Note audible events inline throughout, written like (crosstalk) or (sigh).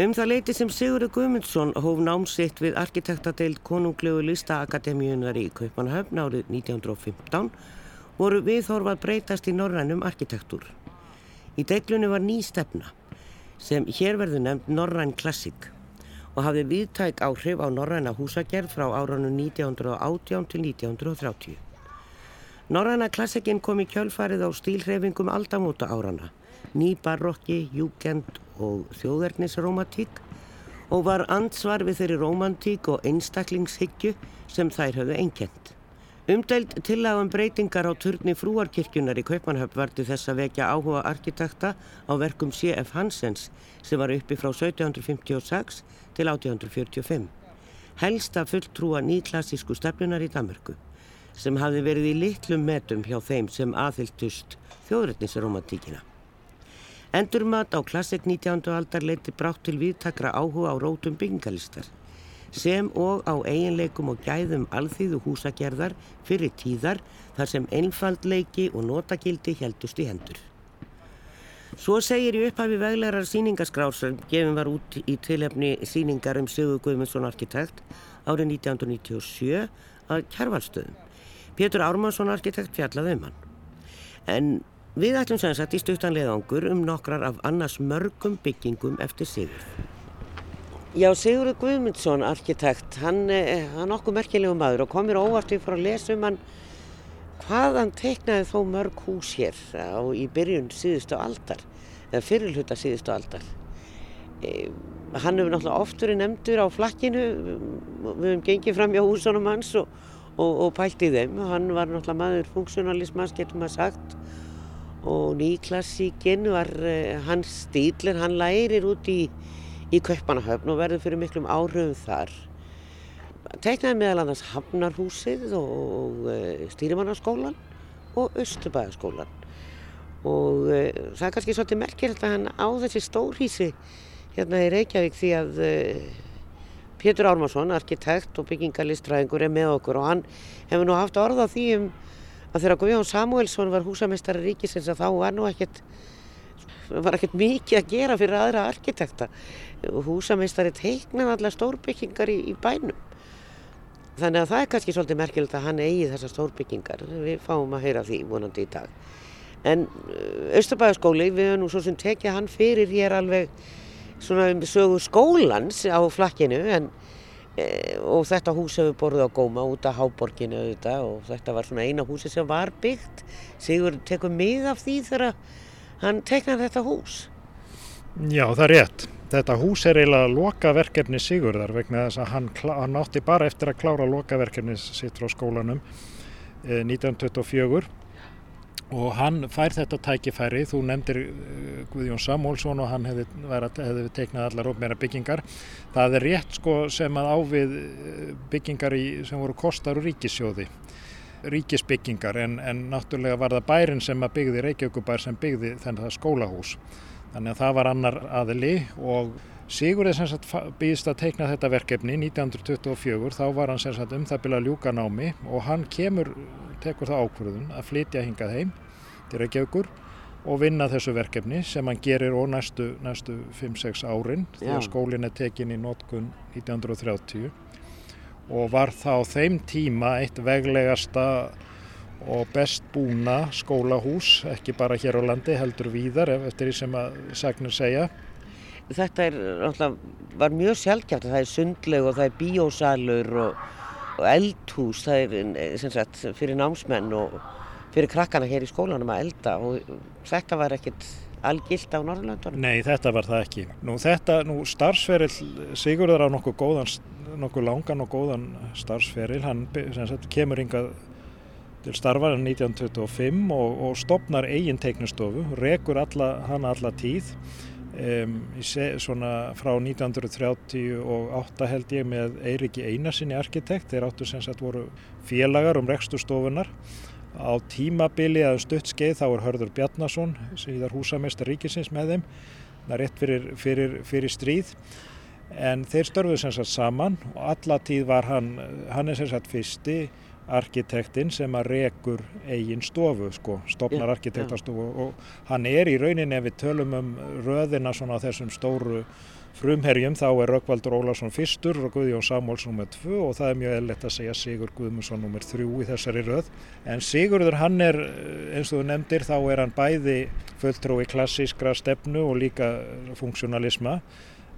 Um það leiti sem Sigurður Guðmundsson hóf námsitt við arkitektadeild konunglegu listaakademíunar í Kaupanhöfn árið 1915 voru viðhorfað breytast í norrænum arkitektúr. Í deiklunni var ný stefna sem hér verður nefnd Norræn Klassik og hafði viðtæk áhrif á norræna húsagerð frá árunum 1918 til 1930. Norræna Klassikinn kom í kjölfarið á stílhreyfingum aldamóta árana, ný barokki, júkend og þjóðernisromantík og var ansvar við þeirri romantík og einstaklingshyggju sem þær höfðu einkend. Umdæld tillagum breytingar á turni frúarkirkjunar í Kaupanhöfn varti þess að vekja áhuga arkitekta á verkum C.F. Hansens sem var uppi frá 1756 til 1845. Helsta fulltrúa nýklassísku stefnunar í Danmörku sem hafi verið í litlum metum hjá þeim sem aðhylltust þjóðrætnisromantíkina. Endurmat á klassik 19. aldar leiti brátt til viðtakra áhuga á rótum byggingalistar sem og á eiginleikum og gæðum alþýðu húsagerðar fyrir tíðar þar sem einfaldleiki og notagildi heldust í hendur. Svo segir í upphafi veglegar síningaskrár sem gefin var út í tilhefni síningar um Sigur Guðmundsson arkitekt árið 1997 að Kjærvalstöðum. Pétur Ármannsson arkitekt fjallaði um hann. En Við ætlum sem sagt í stuttanleðangur um nokkrar af annars mörgum byggingum eftir Sigur. Já, Sigurður Guðmundsson, arkitekt, hann er eh, nokkuð merkilegu maður og komir óvart við frá að lesa um hann hvað hann teiknaði þó mörg hús hér á, í byrjun síðustu aldar, eða fyrirluta síðustu aldar. E, hann hefur náttúrulega oft verið nefndur á flakkinu, við hefum gengið fram hjá húsunum hans og, og, og pælt í þeim. Hann var náttúrulega maður funksjonalismas, getur maður sagt, og nýklassíkinn var uh, hans stíl en hann lærir út í, í Kaupanahöfn og verður fyrir miklum áhrifum þar. Teiknaði meðal annars Hafnarhúsið og, eh, Stýrimannaskólan og Östubæðaskólan og uh, það er kannski svolítið merkilegt að hann á þessi stórhísi hérna í Reykjavík því að Pétur Ármarsson, arkitekt og byggingalistræðingur er með okkur og hann hefur nú haft orða því um að þegar Guðjón Samuelsson var húsameistari ríkisins að þá var nú ekkert var ekkert mikið að gera fyrir aðra arkitekta. Húsameistari teiknaði allar stórbyggingar í, í bænum. Þannig að það er kannski svolítið merkilegt að hann eigi þessar stórbyggingar. Við fáum að heyra því vonandi í dag. En uh, Östabæðaskóli við höfum nú svo sem tekið hann fyrir hér alveg svona um sögu skólans á flakkinu en og þetta hús hefur borðið á góma út af háborginu auðvitað og þetta var svona eina húsi sem var byggt. Sigur tekur mið af því þegar hann teknar þetta hús? Já það er rétt. Þetta hús er eiginlega lokaverkefni Sigurðar vegna þess að hann, hann átti bara eftir að klára lokaverkefni sitt frá skólanum e, 1924 og hann fær þetta tækifæri, þú nefndir uh, Guðjón Samúlsson og hann hefði, hefði teiknað allar ofmeira byggingar. Það er rétt sko sem að ávið uh, byggingar í, sem voru kostar og ríkissjóði ríkisbyggingar en, en náttúrulega var það bærin sem að byggði Reykjavíkubær sem byggði þennan það skólahús. Þannig að það var annar aðili og Sigurðið sem sagt býðist að teikna þetta verkefni 1924 þá var hann sem sagt um það byrja að ljúka námi og hann kemur, tekur það ákvörðun að flytja hingað heim til Reykjavíkur og vinna þessu verkefni sem hann gerir ó næstu, næstu 5-6 árin þegar skólinn er tekin í nótkun 1930 og var þá þeim tíma eitt veglegasta og best búna skólahús, ekki bara hér á landi heldur víðar eftir því sem að sagnir segja. Þetta er, var mjög sjálfgæft það er sundleg og það er bíósalur og, og eldhús það er sagt, fyrir námsmenn og fyrir krakkana hér í skólanum að elda og þetta var ekkert algilt á Norrlöndunum? Nei, þetta var það ekki. Nú þetta, nú starfsferill Sigurður á nokkuð góðan, nokkuð langan og góðan starfsferill, hann sagt, kemur yngað til starfa 1925 og, og stopnar eigin teiknustofu, rekur alla, hana alla tíð Um, svona frá 1938 held ég með Eiriki Einarsinni arkitekt þeir áttu sem sagt voru félagar um rekstustofunar á tímabili að stuttskeið þá er Hörður Bjarnason síðar húsamestar ríkisins með þeim það er rétt fyrir, fyrir, fyrir stríð en þeir störfuðu sem sagt saman og alla tíð var hann hann er sem sagt fyrsti arkitektinn sem að rekur eigin stofu sko, stopnar ja, arkitektastofu ja. og hann er í rauninni ef við tölum um röðina svona þessum stóru frumherjum þá er Rökkvaldur Ólarsson fyrstur og Guðjón Samúlsson nr. 2 og það er mjög eðlert að segja Sigur Guðmundsson nr. 3 í þessari röð en Sigurður hann er eins og þú nefndir þá er hann bæði fulltrói klassískra stefnu og líka funksjonalisma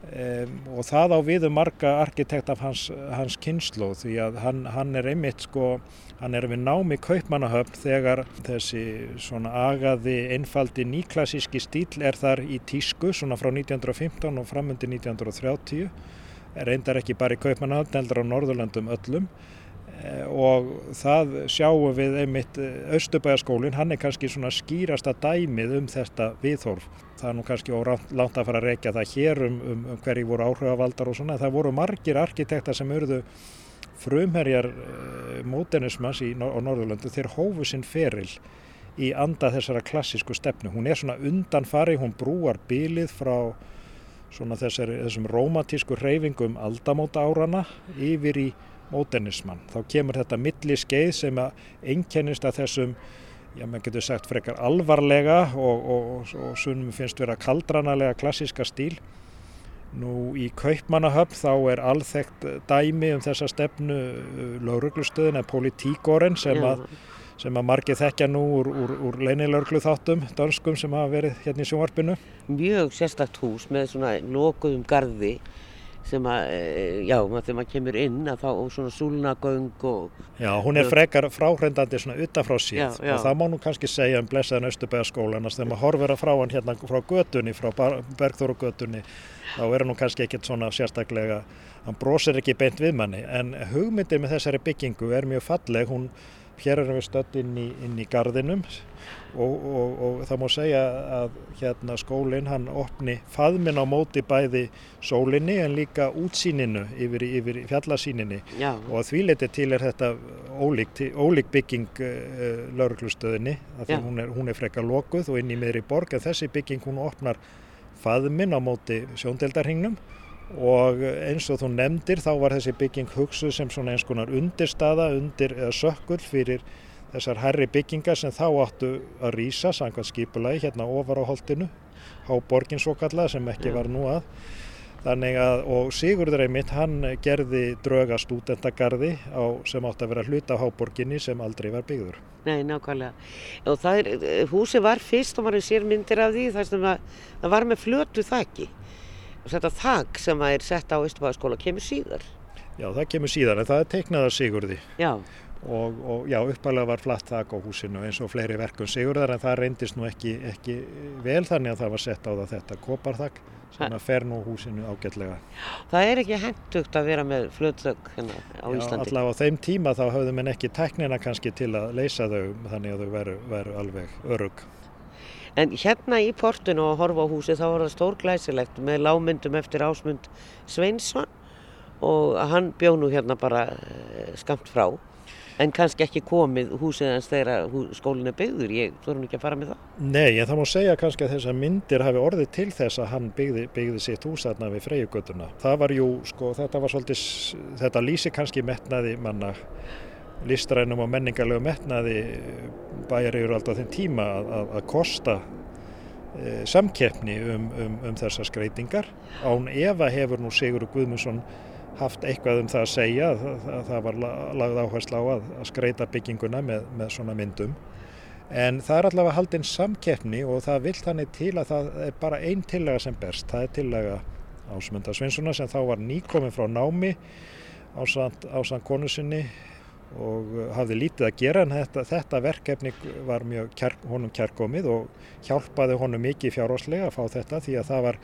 Um, og það á viðu um marga arkitekt af hans, hans kynslu því að hann, hann er einmitt sko hann er við námi kaupmannahöfn þegar þessi svona agaði einfaldi nýklassíski stíl er þar í tísku svona frá 1915 og framundi 1930 er reyndar ekki bara í kaupmannahöfn heldur á Norðurlandum öllum og það sjáum við einmitt eh, Östubæjaskólinn, hann er kannski svona skýrasta dæmið um þetta viðhorf. Það er nú kannski ólánt að fara að reykja það hér um, um, um hverju voru áhrifavaldar og svona. Það voru margir arkitekta sem urðu frumherjar eh, mótenismas á Norðurlöndu þeir hófu sinn feril í anda þessara klassísku stefnu. Hún er svona undanfari, hún brúar bylið frá svona þessari, þessum rómatísku reyfingum aldamóta árana yfir í módernisman. Þá kemur þetta milli skeið sem einkennist að þessum, já maður getur sagt frekar alvarlega og, og, og sunnum finnst vera kaldranalega klassiska stíl. Nú í Kaupmannahöfn þá er alþekkt dæmi um þessa stefnu uh, lauruglustöðin eða politíkoren sem að, sem að margir þekkja nú úr, úr, úr leinilauruglu þáttum, danskum sem hafa verið hérna í sjónvarpinu. Mjög sérstakt hús með svona lokuðum gardi sem að, eh, já, þegar maður kemur inn að þá, og svona súlnagöng og... Já, hún er frekar fráhrindandi svona utanfrá síð og það má nú kannski segja um blessaðan Östubæðaskólan að þegar maður horfir að frá hann hérna frá götunni, frá Bergþóru götunni þá er hann nú kannski ekkert svona sérstaklega, hann brosir ekki beint við manni. En hugmyndið með þessari byggingu er mjög falleg, hún hér erum við stödd inn í, inn í gardinum og, og, og það má segja að hérna skólinn hann opni faðminn á móti bæði sólinni en líka útsýninu yfir, yfir fjallasýninni Já. og að því leti til er þetta ólík, ólík bygging uh, eh, lauruglustöðinni hún er, hún er frekka lokuð og inn í meðri borg en þessi bygging hún opnar faðminn á móti sjóndeldarhingnum og eins og þú nefndir þá var þessi bygging hugsuð sem svona eins konar undirstaða undir eða sökkull fyrir þessar herri byggingar sem þá áttu að rýsa sangvað skipulagi hérna ofar á holdinu á borgin svo kalla sem ekki var nú að þannig að og Sigurður einmitt hann gerði dröga stúdentagarði á, sem átti að vera hluta á háborginni sem aldrei var byggður. Nei, nákvæmlega. Og er, húsi var fyrst og maður sér myndir af því þar sem að, það var með flötu þakki þetta þak sem er sett á Ístubæðaskóla kemur síðar. Já, það kemur síðar en það er teiknað af Sigurði. Já. Og, og já, uppalega var flatt þak á húsinu eins og fleiri verkum Sigurðar en það reyndist nú ekki, ekki vel þannig að það var sett á það þetta koparþak sem að fer nú húsinu ágætlega. Það er ekki hendugt að vera með flöðþögg hérna á já, Íslandi. Já, allavega á þeim tíma þá hafðum en ekki teknina kannski til að leysa þau þannig að þau veru, veru alveg örug. En hérna í portinu og horfa á húsi þá var það stórglæsilegt með lámyndum eftir ásmund Sveinsson og hann bjóð nú hérna bara eh, skamt frá. En kannski ekki komið húsið hans þegar skólinn er byggður, ég þurfum ekki að fara með það. Nei, en það má segja kannski að þessar myndir hafi orðið til þess að hann byggði, byggði sitt hús aðna við freyjugötuna. Það var jú, sko, þetta var svolítið, þetta lýsi kannski metnaði manna listrænum og menningarlegu metnaði bæjarriður alltaf þeim tíma að, að, að kosta e, samkeppni um, um, um þessar skreitingar. Án Eva hefur nú Sigur Guðmundsson haft eitthvað um það að segja að, að það var lagð áherslu á að skreita bygginguna með, með svona myndum. En það er allavega haldinn samkeppni og það vil þannig til að það er bara einn tillega sem berst. Það er tillega Ásmunda Svinssona sem þá var nýkominn frá námi ásand konu sinni og uh, hafði lítið að gera en þetta, þetta verkefni var mjög kjær, honum kjærkomið og hjálpaði honum mikið fjárháslega að fá þetta því að það var,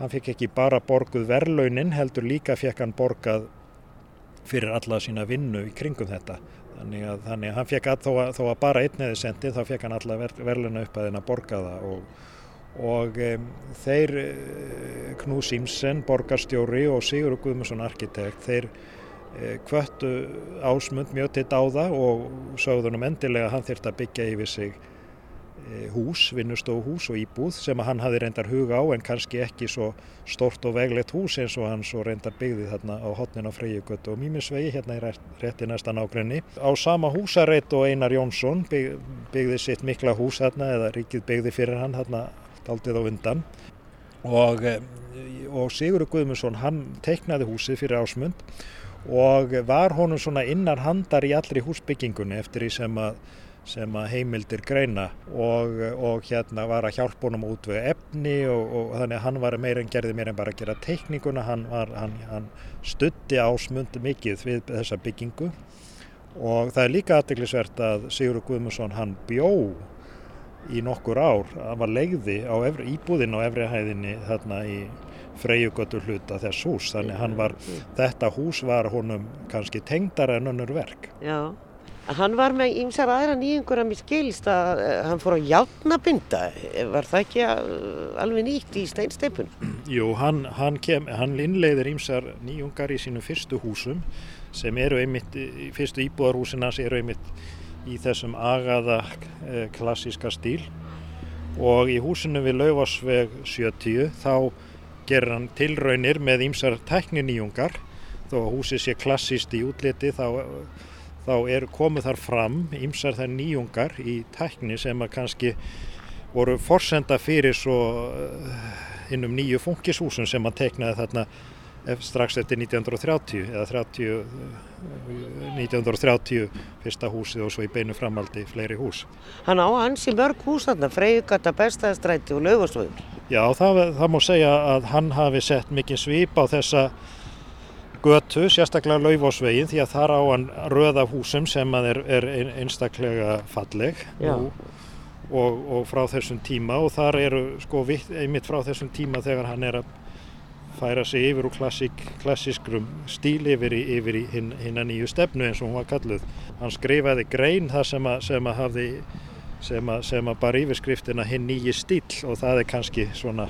hann fikk ekki bara borguð verlaunin heldur líka fekk hann borgað fyrir alla sína vinnu í kringum þetta. Þannig að, þannig að hann fekk að þó, að þó að bara einn eða sendi þá fekk hann alla ver, verlauna upp að þeirna borgaða og, og um, þeir uh, Knú Símsen, borgarstjóri og Sigur Guðmundsson arkitekt þeir hvöttu ásmund mjög til dáða og sögðunum endilega hann þurft að byggja yfir sig e, hús, vinnustofuhús og íbúð sem að hann hafi reyndar huga á en kannski ekki svo stort og veglegt hús eins og hann svo reyndar byggði þarna á hotnin á Freyjugötu og Mímisvegi hérna í rétti næsta nákrenni. Á sama húsareit og Einar Jónsson bygg, byggði sitt mikla hús þarna eða ríkið byggði fyrir hann þarna daldið á undan og, e, og Sigurður Guðmundsson hann teiknaði húsið fyrir ásmund og var honum svona innar handar í allri húsbyggingunni eftir því sem að, sem að heimildir greina og, og hérna var að hjálpa honum út við efni og, og þannig að hann var meira en gerði meira en bara að gera teikninguna, hann, var, hann, hann stutti ásmund mikið við þessa byggingu. Og það er líka aðdeglisvert að Sigurður Guðmundsson hann bjó í nokkur ár, hann var legði á efri, íbúðin á efrihæðinni þarna í freyjugötur hluta þess hús þannig hann var, þetta hús var honum kannski tengdar en önnur verk. Já, hann var með ímsar aðra nýjungur að mér skilst að hann fór á játnabinda var það ekki alveg nýtt í steinsteipun? Jú, hann, hann, kem, hann innleiðir ímsar nýjungar í sínu fyrstu húsum sem eru einmitt, fyrstu íbúðarhúsinas eru einmitt í þessum agaða klassíska stíl. Og í húsinu við Laufásveg 70 þá gerir hann tilraunir með ýmsar tækniníjungar þó að húsið sé klassíst í útliti þá, þá er komið þar fram ýmsar þær níjungar í tækni sem að kannski voru forsenda fyrir svo innum eh, nýju funkishúsum sem hann teknaði þarna strax eftir 1930 eða 30, 1930 fyrsta húsið og svo í beinu framaldi fleiri hús. Hann á hansi mörg hús þarna, Freyðgata, Bestaðastræti og Laugastofur. Já, það, það má segja að hann hafi sett mikið svip á þessa götu, sérstaklega Laufásvegin því að þar á hann röða húsum sem er, er einstaklega falleg og, og, og frá þessum tíma og þar eru sko einmitt frá þessum tíma þegar hann er að færa sig yfir úr klassík, klassískrum stíl yfir í, yfir í hinn, hinn að nýju stefnu eins og hún var kalluð. Hann skrifaði grein þar sem að, sem að hafði sem að, sem að bara yfirskriftina hinn nýji stíl og það er kannski svona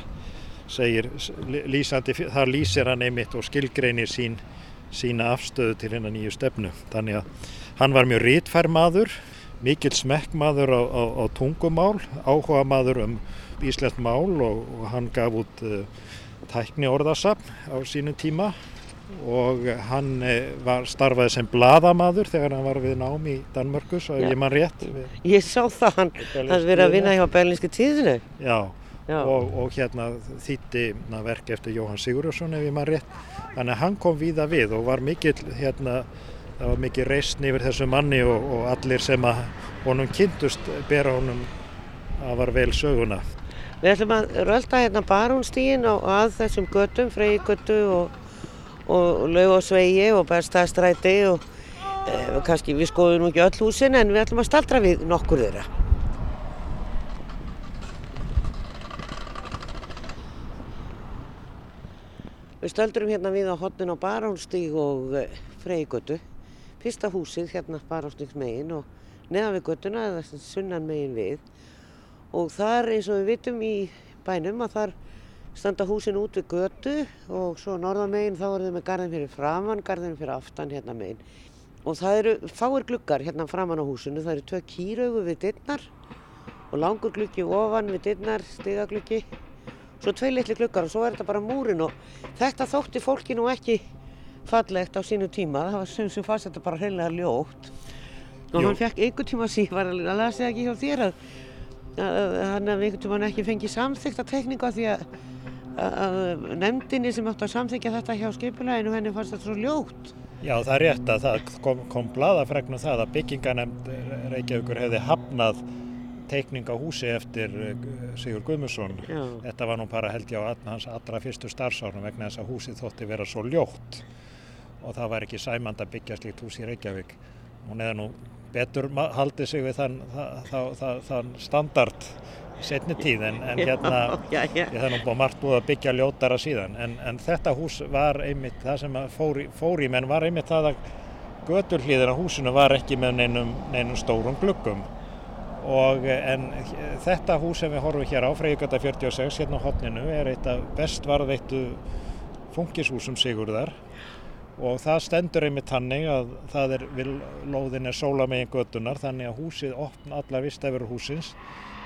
segir lýsandi, þar lýsir hann einmitt og skilgreinir sín, sína afstöðu til hinn að nýju stefnu. Þannig að hann var mjög rítfær maður, mikill smekkmaður á, á, á tungumál, áhuga maður um íslenskt mál og, og hann gaf út uh, tækni orðasapn á sínu tíma og hann eh, var starfaði sem bladamadur þegar hann var við nám í Danmörku svo ef ég mann rétt Ég sá það, hann hafði verið að vinna hjá Berlínski tíðinu Já, Já. Og, og hérna þýtti verk eftir Jóhann Sigurðarsson ef ég mann rétt. Þannig að hann kom víða við og var mikill hérna, það var mikill reysn yfir þessu manni og, og allir sem að honum kynntust bera honum að var vel söguna Við ætlum að rölda hérna barúnstígin á að þessum göttum, Freyjegötu og, og Laugásvegi og Berstæðstræti og e, kannski við skoðum nú ekki öll húsin en við ætlum að staldra við nokkur þeirra. Við stöldrum hérna við á hotnin á barúnstíg og e, Freyjegötu, fyrsta húsið hérna barúnstígsmegin og neðan við göttuna eða sunnan megin við og þar eins og við vitum í bænum að þar standa húsin út við götu og svo norðamegin þá eru þau með garðin fyrir framann, garðin fyrir aftan hérna megin. Og það eru fáir gluggar hérna framann á húsinu, það eru tvö kýraugu við dittnar og langur gluggi ofan við dittnar, stigagluggi. Svo tvei litli gluggar og svo er þetta bara múrin og þetta þótti fólki nú ekki fallegt á sínu tíma. Það var sem sem fannst þetta bara hreinlega ljótt. Og Jú. hann fekk einhver tíma síðan, var að lasa ekki hjá þér að hann hafði einhvern veginn ekki fengið samþykta tekníka því að, að nefndinni sem átti að samþykja þetta hjá skipuleginu henni fannst þetta svo ljótt. Já það er rétt að það kom, kom bladafregnum það að bygginganemnd Reykjavíkur hefði hafnað teikning á húsi eftir eh, Sigur Guðmusson. Já. Þetta var nú bara held ég á hans allra fyrstu starfsárnum vegna þess að húsið þótti vera svo ljótt og það var ekki sæmand að byggja slíkt hús í Reykjavík. Hún hefði nú betur haldið sig við þann, þann, þann, þann standard setni tíð en, en hérna já, já, já. ég það nú búið margt búið að byggja ljótara síðan. En, en þetta hús var einmitt það sem fór í, fór í menn var einmitt það að göturhlýðin á húsinu var ekki með neinum, neinum stórum gluggum. Og en þetta hús sem við horfum hér á Freyjugata 46 hérna á hotninu er eitt af best varðveittu funkishúsum Sigurðar og það stendur einmitt tannig að það er, lóðin er sólamegin göttunar þannig að húsið opna allar vistæfur húsins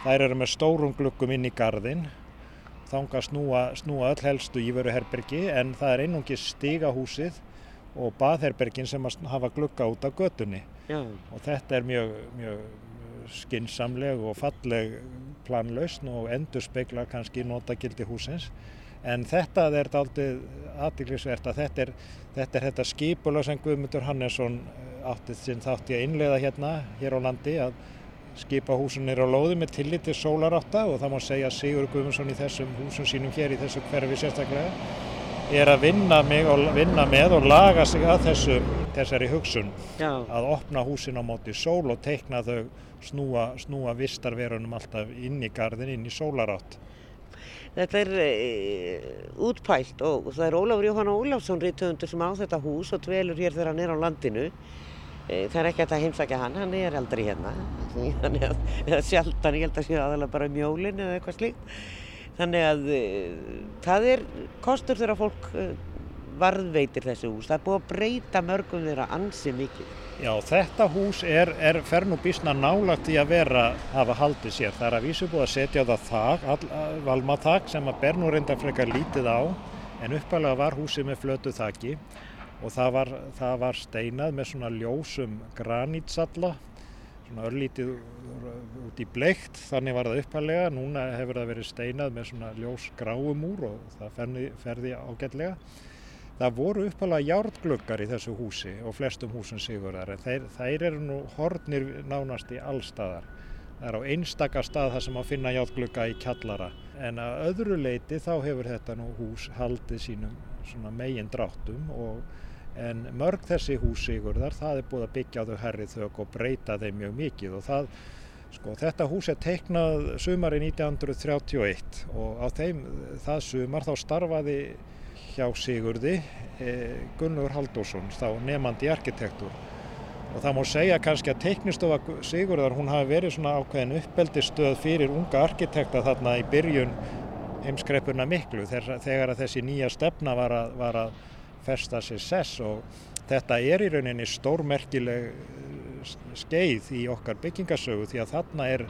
Þær eru með stórum glukkum inn í gardin, þanga snúa, snúa öll helstu íveruherbergi en það er einungi stigahúsið og baðherbergin sem hafa glukka út af götunni. Já. Og þetta er mjög, mjög skinsamleg og falleg planlausn og endur speikla kannski notagildi húsins. En þetta er aldrei aðdeglisvert að þetta er þetta, þetta skipula sem Guðmundur Hannesson áttið sinn þátti að innleiða hérna hér á landi að skipa húsunir á lóðu með tillit til sólarátta og það má segja Sigur Guðmundsson í þessum húsum sínum hér í þessu hverfi sérstaklega er að vinna, og, vinna með og laga sig að þessu, þessari hugsun Já. að opna húsin á móti sól og teikna þau snúa, snúa vistarverunum alltaf inn í gardin, inn í sólarátt. Þetta er e, útpælt og það er Ólafur Jóhann Ólafsson rítuðundur sem á þetta hús og dvelur hér þegar hann er á landinu. E, það er ekki að heimsækja hann, hann er aldrei hérna. Þannig að, eða sjaldan, ég held að sé aðalega bara mjólin eða eitthvað slíkt. Þannig að e, það er kostur þegar fólk varðveitir þessu hús. Það er búið að breyta mörgum þeirra ansi mikið. Já, þetta hús er, er fer nú bísna nálagt í að vera hafa haldið sér. Það er að vísu búið að setja á það þak, all, valmaþak sem að ber nú reynda frekar lítið á en uppalega var húsið með flötu þaki og það var, það var steinað með svona ljósum granýtsalla svona örlítið út í bleikt, þannig var það uppalega. Núna hefur það verið steinað með svona ljós gráum úr og það ferði, ferði ágætlega. Það voru uppalega járngluggar í þessu húsi og flestum húsum sigurðar en þeir, þeir eru nú hornir nánast í allstaðar. Það er á einstaka stað þar sem að finna járnglugga í kjallara en að öðru leiti þá hefur þetta nú hús haldið sínum megin dráttum og en mörg þessi hús sigurðar það er búið að byggja þau herrið þau og breyta þeim mjög mikið og það Sko, þetta hús er teiknað sumari 1931 og á þeim það sumar þá starfaði hjá Sigurði eh, Gunnur Haldósson, þá nefandi arkitektur. Og það má segja kannski að teiknistofa Sigurðar hún hafi verið svona ákveðin uppeldistöð fyrir unga arkitekta þarna í byrjun heimskreppuna miklu þegar að þessi nýja stefna var að, var að festa sér sess. Og þetta er í rauninni stórmerkileg eh, skeið í okkar byggingasögu því að þarna er,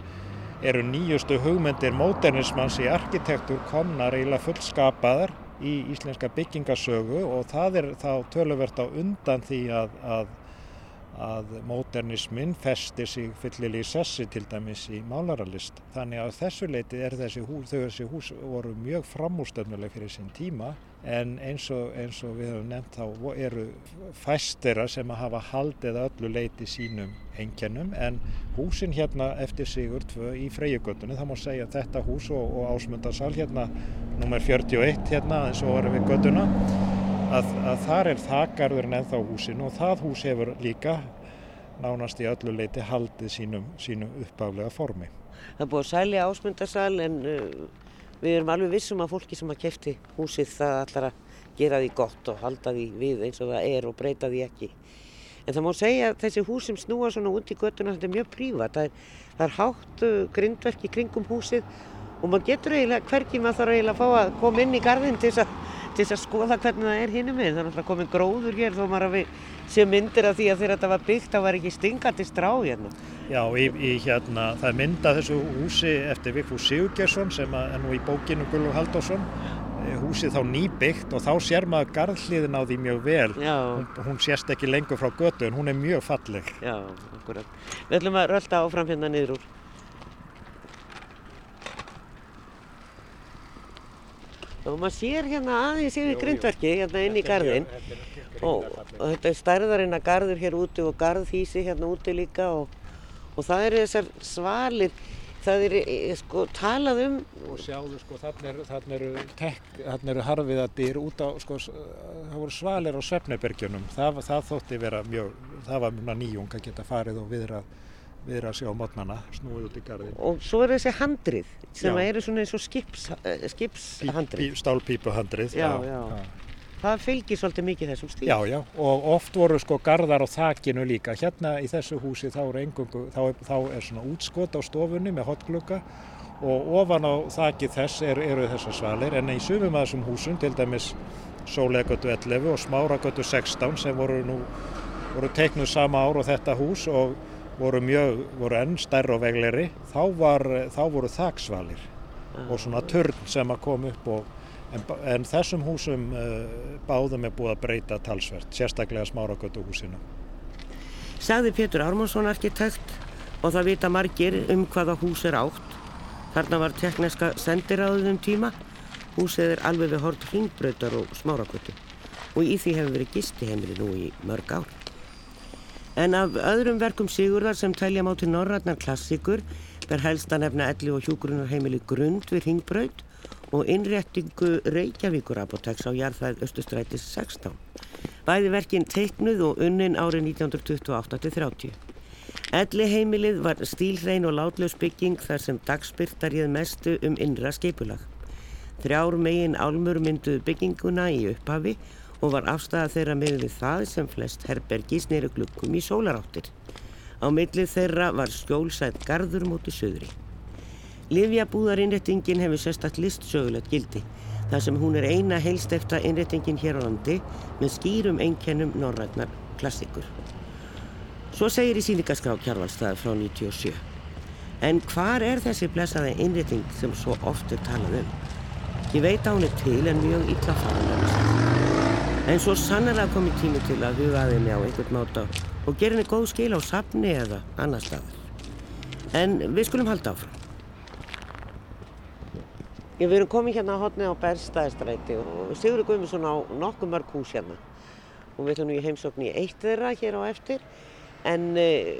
eru nýjustu hugmyndir módernismans í arkitektur komnar eiginlega fullskapaðar í íslenska byggingasögu og það er þá töluvert á undan því að, að, að módernismin festir sig fyllilega í sessi til dæmis í málaralist. Þannig að þessu leiti er þessi hús, þau þessi hús voru mjög framústöfnuleg fyrir sín tíma en eins og, eins og við höfum nefnt þá eru fæstera sem að hafa haldið öllu leiti sínum einkennum en húsin hérna eftir Sigur 2 í Freyjugötunni það má segja þetta hús og, og Ásmundarsal hérna nummer 41 hérna eins og varum við götuna að, að þar er þakkarður en ennþá húsin og það hús hefur líka nánast í öllu leiti haldið sínum, sínum uppáflega formi. Það er búið að sælja Ásmundarsal en uh, Við erum alveg vissum að fólki sem að kefti húsið það allar að gera því gott og halda því við eins og það er og breyta því ekki. En það má segja að þessi hús sem snúa svona út í göttuna þetta er mjög prívat. Það er, það er hátt uh, grindverk í kringum húsið og maður getur eiginlega, hverkið maður þarf eiginlega að fá að koma inn í gardin til þess að, að skoða hvernig það er hinnum með. Það er náttúrulega komið gróður hér þó maður að við sé myndir af því að þegar þetta var byggt þá var ekki stingandi strá hérna. Já, í, í hérna, það er mynda þessu húsi eftir Vigfús Sigurgjersson sem er nú í bókinu Gullur Haldásson eh, húsið þá nýbyggt og þá sér maður garðliðin á því mjög vel. Hún, hún sést ekki lengur frá götu en hún er mjög falleg. Já, akkurat. Við ætlum að rölda áfram hérna niður úr og maður sér hérna aðeins yfir grindverki hérna inn í gardin og, og þetta er stærðarinn að gardur hér úti og gardhísi hérna úti líka og, og það eru þessar svalir það er eh, sko talað um og sjáðu sko þannig eru þannig eru, eru harfiðadir út á sko það voru svalir á Svefnebergjunum það, það þótti vera mjög það var mjög nýjung að geta farið og viðrað við erum að sjá mótnana snúið út í gardin. Og svo er þessi handrið sem eru svona eins og skips, uh, skipshandrið. Stálpípuhandrið, já, já. já. Það fylgir svolítið mikið þessum stíl. Já, já, og oft voru sko gardar á þakinu líka. Hérna í þessu húsi þá er, engungu, þá er, þá er svona útskot á stofunni með hotglugga og ofan á þakið þess eru, eru þessar svalir en í sumum af þessum húsum, til dæmis Sólegötu 11 og Smáragötu 16 sem voru nú voru teiknuð sama ár og þetta hús og voru, mjög, voru enn stærra og vegleri, þá, var, þá voru þaksvalir og svona törn sem að koma upp og En, en þessum húsum uh, báðum er búið að breyta talsvert, sérstaklega smáragötu húsinu. Sagði Pétur Ármánsson arkitekt og það vita margir um hvaða hús er átt. Þarna var tekniska sendiráðum tíma. Húsið er alveg við hort hringbröytar og smáragötu og í því hefur verið gistiheimili nú í mörg ár. En af öðrum verkum Sigurðar sem tælja má til norrætnar klassikur ber helst að nefna elli og hjúgrunarheimili grund við hringbröyt og innréttingu Reykjavíkur apoteks á jarðfæð Östustrætis 16. Bæði verkinn teiknuð og unnin árið 1928-30. Elli heimilið var stílrein og látlaus bygging þar sem dagspyrtar ég mestu um innra skeipulag. Þrjár megin álmur mynduð bygginguna í upphafi og var afstæða þeirra með við það sem flest herbergi snýru glukkum í sólaráttir. Á millið þeirra var skjólsætt gardur mútið söðri. Livjabúðarinnrettingin hefur sérstaklega listsögulegt gildi þar sem hún er eina heilstefta innrettingin hér á landi með skýrum einkennum norrætnar klassikur. Svo segir í síningaskrá kjárvalstæðar frá 97. En hvar er þessi blessaði innretting sem svo oft er talað um? Ég veit á er til en mjög illa faranlega. En svo sannarlega komið tími til að huga að henni á einhvern máta og gera henni góð skil á safni eða annar staðar. En við skulum halda áfram. Ég við erum komið hérna á hotnið á Berstæðistræti og Sigurður Guðmundsson á nokkuð mörg hús hérna og við ætlum nú í heimsókn í eitt þeirra hér á eftir en uh,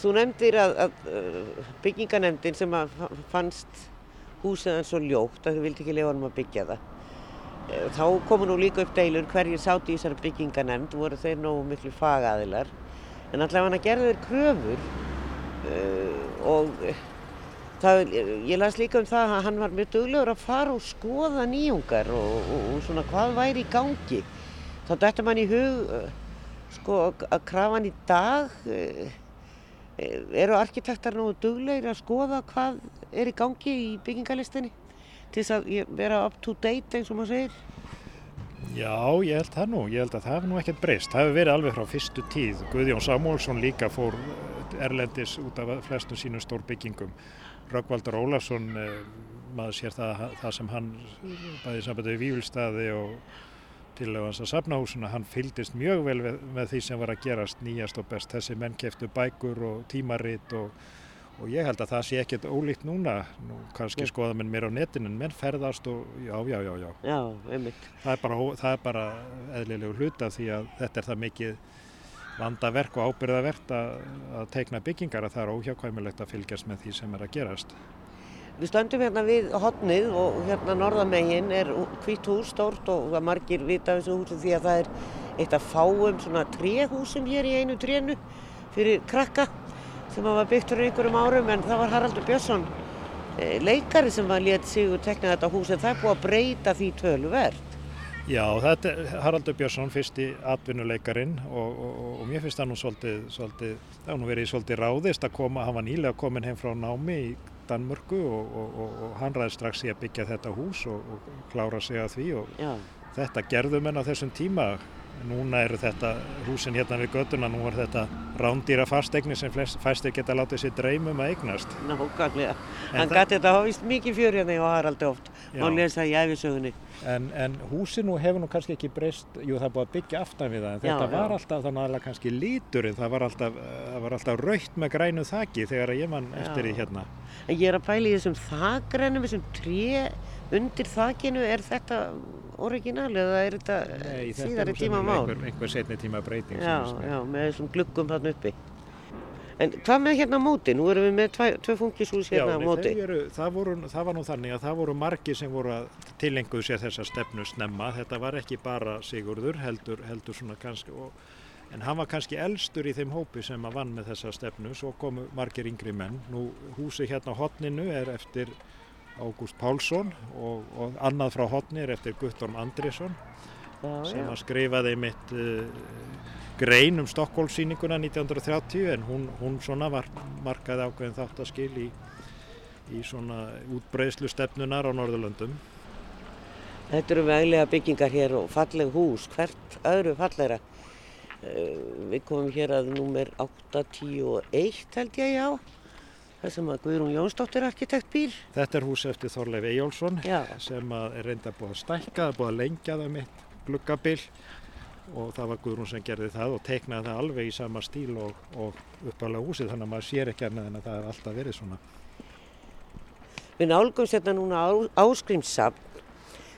þú nefndir að, að uh, bygginganemndin sem að fannst húsið hans svo ljótt að þau vildi ekki lefa hann að byggja það þá komu nú líka upp deilur hverjir sátt í þessari bygginganemnd voru þeir nógu miklu fagaðilar en allavega hann að gerða þeir kröfur og Það, ég las líka um það að hann var mjög duglegur að fara og skoða nýjungar og, og, og svona hvað væri í gangi. Þá dættum hann í hug sko, að krafan í dag, eru arkitektar nú duglegir að skoða hvað er í gangi í byggingalistinni til þess að vera up to date eins og maður segir? Já, ég held það nú. Ég held að það hefur nú ekkert breyst. Það hefur verið alveg frá fyrstu tíð. Guðjón Samúlsson líka fór erlendis út af flestum sínum stór byggingum. Röggvaldur Ólafsson eh, maður sér það, það sem hann bæði sambandið í Vívilstaði og tilöfans að safnahúsuna, hann fyldist mjög vel með, með því sem var að gerast nýjast og best. Þessi menn keftu bækur og tímaritt og, og ég held að það sé ekkert ólíkt núna, nú kannski skoða menn mér á netinu, en menn ferðast og já, já, já, já. Já. Það er bara, það er bara eðlilegu hluta því að þetta er það mikið vandaverk og ábyrðaverk að, að teikna byggingar að það er óhjákvæmilegt að fylgjast með því sem er að gerast. Við stöndum hérna við hodnið og hérna norðamegin er hvitt hús stórt og það margir vita þessu húsi því að það er eitt af fáum svona tréhúsum hér í einu trénu fyrir krakka sem hafa byggt fyrir einhverjum árum en það var Haraldur Björnsson eh, leikari sem var létt sig og tekna þetta hús en það er búið að breyta því tölu verð. Já, þetta er Haraldur Björnsson, fyrsti atvinnuleikarin og, og, og mér finnst það nú svolítið, svolítið, það nú verið svolítið ráðist að koma, hann var nýlega komin heim frá námi í Danmörku og, og hann ræði strax í að byggja þetta hús og klára sig að því og Já. þetta gerðum en á þessum tíma Núna eru þetta húsin hérna við göttuna, nú er þetta rándýra fastegni sem fæstir geta látið sér dreymum að eignast. Nákvæmlega, hann gæti þetta hafa vist mikið fjör hérna og Haraldi oft, má lesa í æfisögunni. En, en húsin nú hefur nú kannski ekki breyst, jú það er búið að byggja aftan við það, en já, þetta var já. alltaf þannig aðalega kannski líturinn, það var alltaf, alltaf raukt með grænu þakki þegar ég mann eftir því hérna. En ég er að pæla í þessum þakrænum, þessum tré undir þakkinu, er þetta orginal eða er þetta Nei, síðari tíma mál? Einhver, einhver setni tíma breyting. Já, já, með þessum glukkum þarna uppi. En hvað með hérna móti? Nú erum við með tvæ, tvö funkishús hérna já, á móti. Eru, það, voru, það var nú þannig að það voru margi sem voru að tilenguðu sér þessa stefnu snemma. Þetta var ekki bara Sigurður, heldur, heldur svona kannski, og, en hann var kannski elstur í þeim hópi sem að vann með þessa stefnu. Svo komu margir yngri menn. Nú húsi hérna á hotninu er eftir Ágúst Pálsson og, og annað frá hotni er eftir Guttorm Andrisson já, sem að skrifaði mitt uh, grein um Stokkólsýninguna 1930 en hún, hún svona var markaði ákveðin þáttaskil í, í svona útbreyslu stefnunar á Norðurlöndum. Þetta eru veglega byggingar hér og falleg hús, hvert öðru fallegra. Eh, við komum hér að númer 8, 10 og 1 held ég já. Það sem að Guðrún Jónsdóttir arkitekt býr. Þetta er hús eftir Þorleif Ejjólfsson sem að er reynda búið að stækka, búið að lengja það mitt gluggabil og það var Guðrún sem gerði það og teiknaði það alveg í sama stíl og, og uppalega húsið þannig að maður sér ekki annað en að það er alltaf verið svona. Við nálgumst hérna núna á, áskrimsafn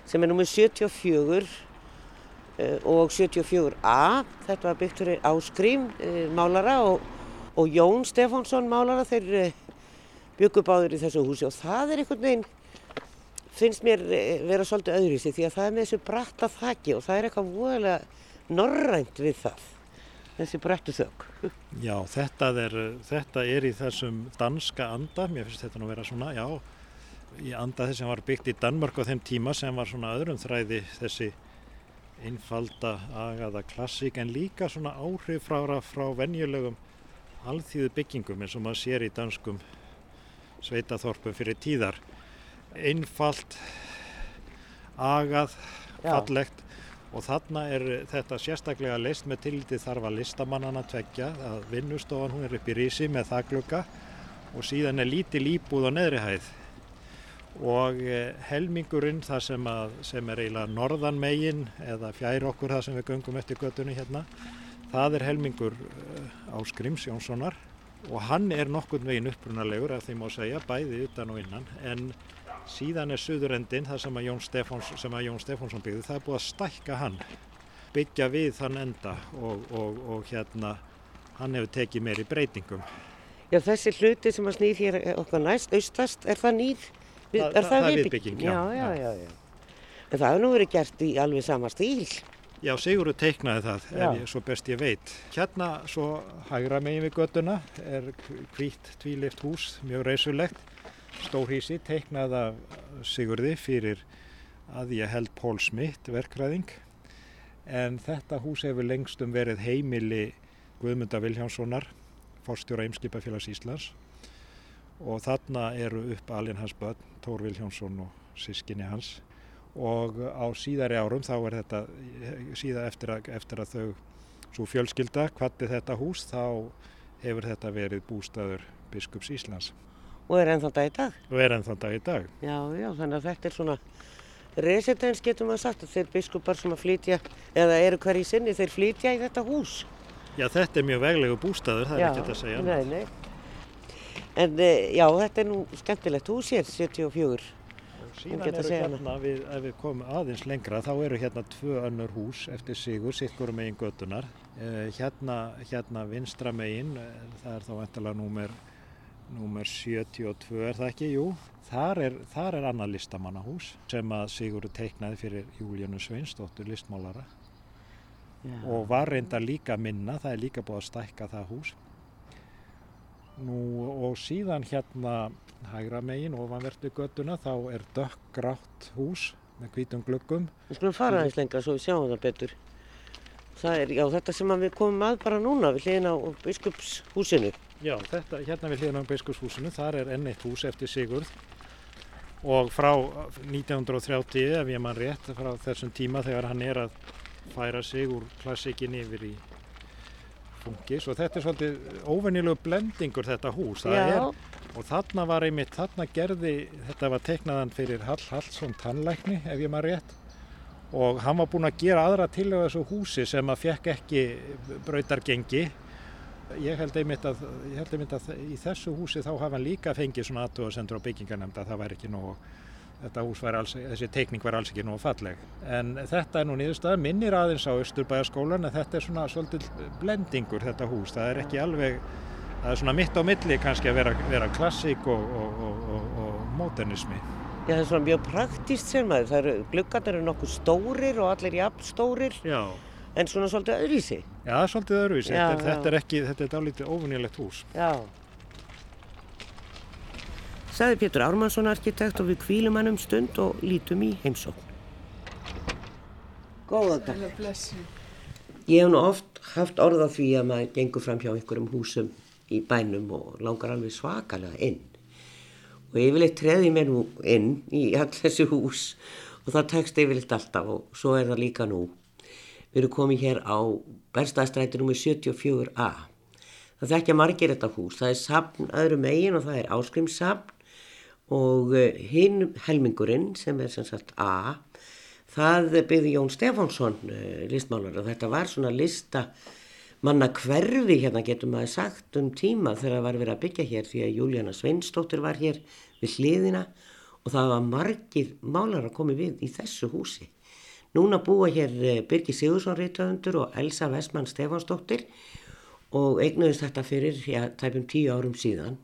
sem er númer 74 uh, og 74a. Þetta var byggt fyrir áskrim uh, málara og, og Jón Stefánsson málara þeir uh, byggu báður í þessu húsi og það er einhvern veginn finnst mér eh, vera svolítið öðruvísi því að það er með þessu bratta þakki og það er eitthvað voðalega norrænt við það þessi brattu þögg. Já, þetta er, þetta er í þessum danska anda, mér finnst þetta nú vera svona, já, í anda þess sem var byggt í Danmark á þeim tíma sem var svona öðrum þræði þessi einfalda agaða klassík en líka svona áhrif frá, frá venjulegum alþýðu byggingum eins og maður sér í danskum sveitaþorpum fyrir tíðar. Einfalt, agað, fallegt og þarna er þetta sérstaklega leist með tilliti þarf að listamannana tveggja að vinnustofan hún er upp í rísi með þakkluka og síðan er lítil íbúð á neðri hæð. Og eh, helmingurinn það sem, að, sem er eiginlega norðan megin eða fjær okkur það sem við göngum eftir göttunni hérna það er helmingur uh, Áskrims Jónssonar og hann er nokkurn veginn upprunalegur að því má segja bæði utan og innan en síðan er suðurendin það sem að Jón, Stefáns, sem að Jón Stefánsson byggði það er búið að stækka hann byggja við þann enda og, og, og hérna hann hefur tekið meiri breytingum Já, þessi hluti sem að snýð hér okkar næst, austast, er það nýr? Það- er það- það er viðbygging? Já, já, já. já, já. En það hefur nú verið gert í alveg sama stíl. Já, Sigurður teiknaði það, ég, svo best ég veit. Hérna, svo hægra megin við göttuna, er hvít tvílift hús, mjög reysulegt. Stórhísi teiknaði af Sigurði fyrir að ég held Pól Smith, verkræðing. En þetta hús hefur lengstum verið heimili Guðmunda Viljánssonar, forstjóra Eimskipafélags Íslands. Og þarna eru upp alinn hans börn, Tór Viljánsson og sískinni hans og á síðari árum þá er þetta síðan eftir að, eftir að þau svo fjölskylda kvatti þetta hús þá hefur þetta verið bústaður biskups Íslands Og er ennþá dag í dag. og er ennþá dag í dag. Já, já, þannig að þetta er svona residens getur maður sagt að þeir biskupar sem að flytja, eða eru hverji sinni, þeir flytja í þetta hús. Já þetta er mjög veglegu bústaður, það er ekki að segja. Nei, nei. En e, já, þetta er nú skemmtilegt hús hér, 74. Síðan eru hérna, við, ef við komum aðeins lengra, þá eru hérna tvö önnur hús eftir sigur, sikkur megin göttunar. Eh, hérna, hérna vinstra megin, eh, það er þá vantilega númer, númer 72 er það ekki, jú. Þar er, þar er annað listamannahús sem að Sigurður teiknaði fyrir Júlíunu Sveinsdóttur listmálara Já. og var reynda líka minna, það er líka búið að stækka það hús. Nú og síðan hérna hægra megin ofanvertu göttuna þá er dökkgrátt hús með hvítum gluggum. Við skulum fara aðeins lengra svo við sjáum það betur. Það er, já, þetta sem við komum að bara núna við hliðina á biskupshúsinu. Já, þetta hérna við hliðan á Beiskurshúsinu, þar er enn eitt hús eftir Sigurð og frá 1930, ef ég mann rétt, frá þessum tíma þegar hann er að færa sig úr klassikin yfir í fungis og þetta er svolítið óvenjulegu blendingur þetta hús. Er, og þarna var einmitt, þarna gerði, þetta var teiknaðan fyrir Hall Hallsson tannlækni, ef ég mann rétt og hann var búinn að gera aðra tilögu þessu húsi sem að fekk ekki brautargengi ég held einmitt að, held einmitt að í þessu húsi þá hafa hann líka fengið svona aðtúasendur á byggingarnemnd að það væri ekki nógu þetta hús væri alls, þessi teikning væri alls ekki nógu falleg en þetta er nú niðurstað minnir aðeins á Östurbæðaskólan en þetta er svona svolítið blendingur þetta hús það er ekki alveg það er svona mitt á milli kannski að vera, vera klassík og, og, og, og, og modernismi já, það er svona mjög praktíst sem maður. Það eru, gluggarnir eru nokkuð stórir og allir jafn stórir Já, en svona svolítið öðrísi. Já, svolítið öðruvísi. Já, Þetta, er- já. þetta er ekki, þetta er dálítið óvinnilegt hús. Já. Saði Pétur Ármannsson arkitekt og við kvílum hann um stund og lítum í heimsókn. Góðan dag. Ég hef nú oft haft orð á því að maður gengur fram hjá einhverjum húsum í bænum og langar alveg svakalega inn. Og yfirleitt treði mér nú inn í all þessi hús og það tekst yfirleitt alltaf og svo er það líka nú. Við erum komið hér á Berstaðstræti nr. 74a. Það þekkja margir þetta hús. Það er sapn öðru megin og það er áskrimssapn og eh, hinn helmingurinn sem er sem sagt A, það byggði Jón Stefánsson eh, listmálar og þetta var svona lista manna hverfi hérna getur maður sagt um tíma þegar það var verið að byggja hér því að Júlíana Sveinstóttir var hér við hliðina. Og það var margir málar að komi við í þessu húsi. Núna búa hér eh, Birgir Sigursson Rítaundur og Elsa Vestmann Stefánsdóttir. Og eignuðist þetta fyrir já, tæpum tíu árum síðan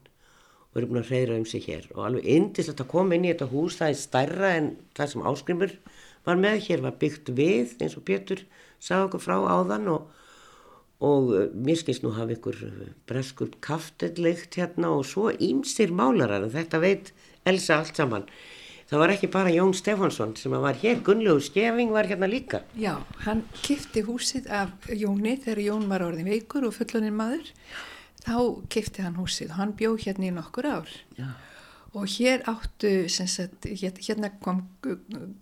og eru búin að reyðra um sig hér. Og alveg indist að koma inn í þetta hús það er stærra en það sem áskrimur var með hér var byggt við eins og Pétur sagði okkur frá áðan. Og, og eh, mér skilst nú hafa ykkur eh, breskur kaftetleikt hérna og svo ímsir málarar en þetta veit Elsa allt saman. Það var ekki bara Jón Stefánsson sem var hér, Gunnlegu Skeving var hérna líka. Já, hann kifti húsið af Jóni þegar Jón var orðin veikur og fulloninn maður þá kifti hann húsið. Og hann bjó hérna í nokkur ár. Já. og hér áttu sagt, hérna kom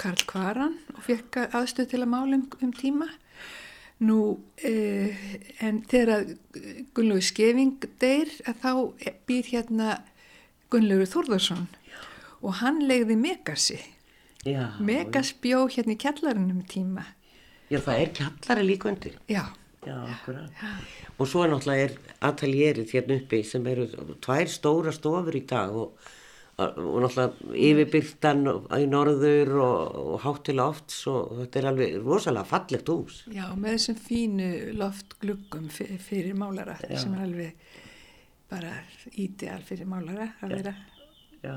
Karl Kvaran og fekk aðstöð til að mála um, um tíma. Nú eh, en þegar Gunnlaugur Skeving deyr að þá býr hérna Gunnlaugur Þórðarsson og hann legði Megasi. Megas bjó hérna í kjallarinn um tíma. Já það er kjallari líka undir. Já Já, akkurat. Og svo er náttúrulega ateljérið hérna uppi sem eru tvær stóra stofur í dag og, og náttúrulega yfirbyrtan í norður og, og hátt til lofts og þetta er alveg rosalega fallegt hús. Já, með þessum fínu loftgluggum fyrir, fyrir málara Já. sem er alveg bara ídeal fyrir málara að vera. Já.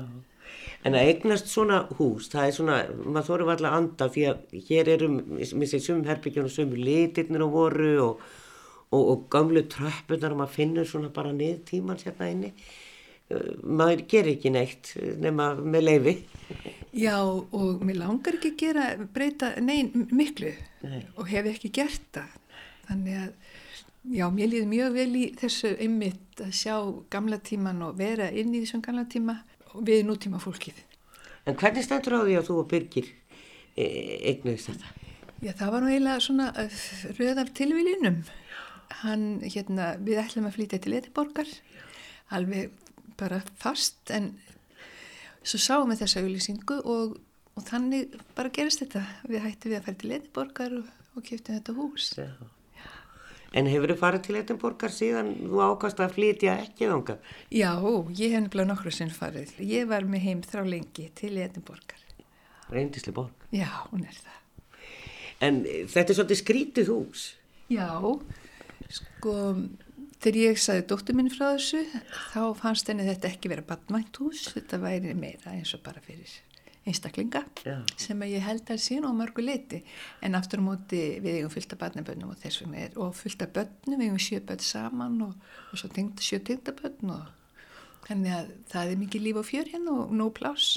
En að eignast svona hús, það er svona, maður þóru alltaf að anda því að hér eru, mér sé, sumum herbyggjónu, sumum litirnir á voru og, og, og gamlu tröppunar og maður finnur svona bara niður tíman sérna inni. Uh, maður gerir ekki neitt nema með leifi. Já og mér langar ekki að gera, breyta, nein, miklu nei. og hef ekki gert það. Þannig að, já, mér líður mjög vel í þessu ymmit að sjá gamla tíman og vera inn í þessum gamla tíma við nútíma fólkið. En hvernig stendur á því að þú og Birgir e eignuðist þetta? Já, það var nú eiginlega svona röð af tilvílinum. Hann, hérna, við ætlum að flytja til Ediborgar, alveg bara fast, en svo sáum við þessa auðlýsingu og, og þannig bara gerist þetta. Við hættum við að færa til Ediborgar og, og kjöptum þetta hús. Já. En hefur þið farið til Edinborgar síðan þú ákast að flytja ekki þánga? Já, ég hef nefnilega nokkru sinn farið. Ég var með heim þrá lengi til Edinborgar. Reyndisli borg? Já, hún er það. En þetta er svolítið skrítið hús? Já, sko, þegar ég saði dóttur minni frá þessu, þá fannst henni þetta ekki vera badmænt hús. Þetta væri meira eins og bara fyrir einstaklinga Já. sem ég held að sín og mörgu leiti en aftur á móti við eigum fylgta barnabönnum og þess vegna er og fylgta bönnum, við eigum sjö bönn saman og, og svo tengd, sjö tengdabönn og þannig að það er mikið líf og fjör hérna og nóg plás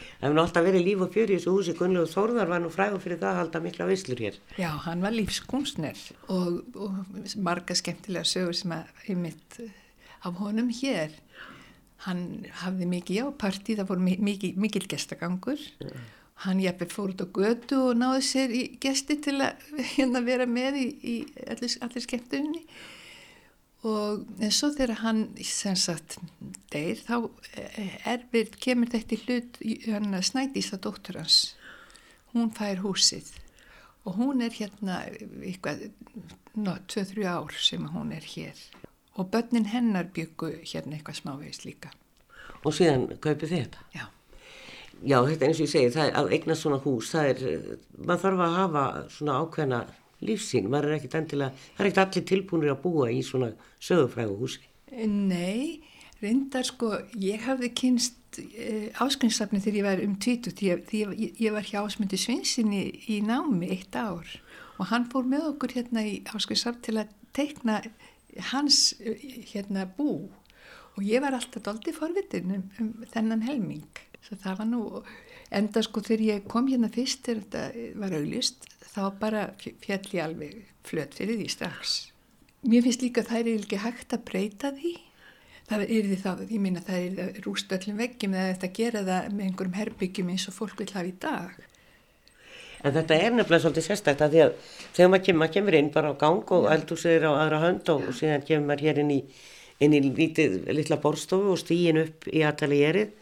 Það hefur alltaf verið líf og fjör í þessu húsi. Gunnlegu Þórðar var nú frægur fyrir það að halda mikla visslur hér. Já, hann var lífskunstner og, og marga skemmtilega sögur sem að ymitt af honum hér hann hafði mikið jáparti, það fór mikið, mikil gestagangur. Yeah. hann jæfnveg fór út á götu og náði sér í gesti til að (laughs) hérna vera með í, í allir, allir skemmtunni og en svo þegar hann sem sagt deyr þá eh, erfir kemur þetta hlut hann að dóttur hans. Hún fær húsið. Og hún er hérna eitthvað 2-3 ár sem hún er hér og börnin hennar byggu hérna eitthvað smávegist líka. Og síðan kaupið þið þetta? Já. Já, þetta eins og ég segi, það er að eigna svona hús, það er, maður þarf að hafa svona ákveðna lífsín, maður er ekkert endilega, það er ekkert allir tilbúinir að búa í svona sögufrægu húsi. Nei, reyndar sko, ég hafði kynst e, áskynnsafni þegar ég var um tvítu, því ég, ég var hjá ásmundi Svinsinni í námi eitt ár og hann fór með okkur hérna í áskynnsafn til að teikna hans hérna bú. Og ég var alltaf doldi forvitin um, um þennan helming. Svo það var nú enda sko þegar ég kom hérna fyrst þegar þetta var auglist þá bara fjall ég alveg flött fyrir því strax. Mér finnst líka að það er ekki hægt að breyta því. Það er því þá, ég minna það er rúst öllum veggjum eða þetta gera það með einhverjum herbyggjum eins og fólk vil hafa í dag En þetta er nefnilega svolítið sérstækt að því að þegar maður kemur, maður kemur inn bara á gang og eldhúsið er á aðra hönd og, og síðan kemur maður hér inn í, inn í lítið, litla borstofu og stíin upp í atalierið.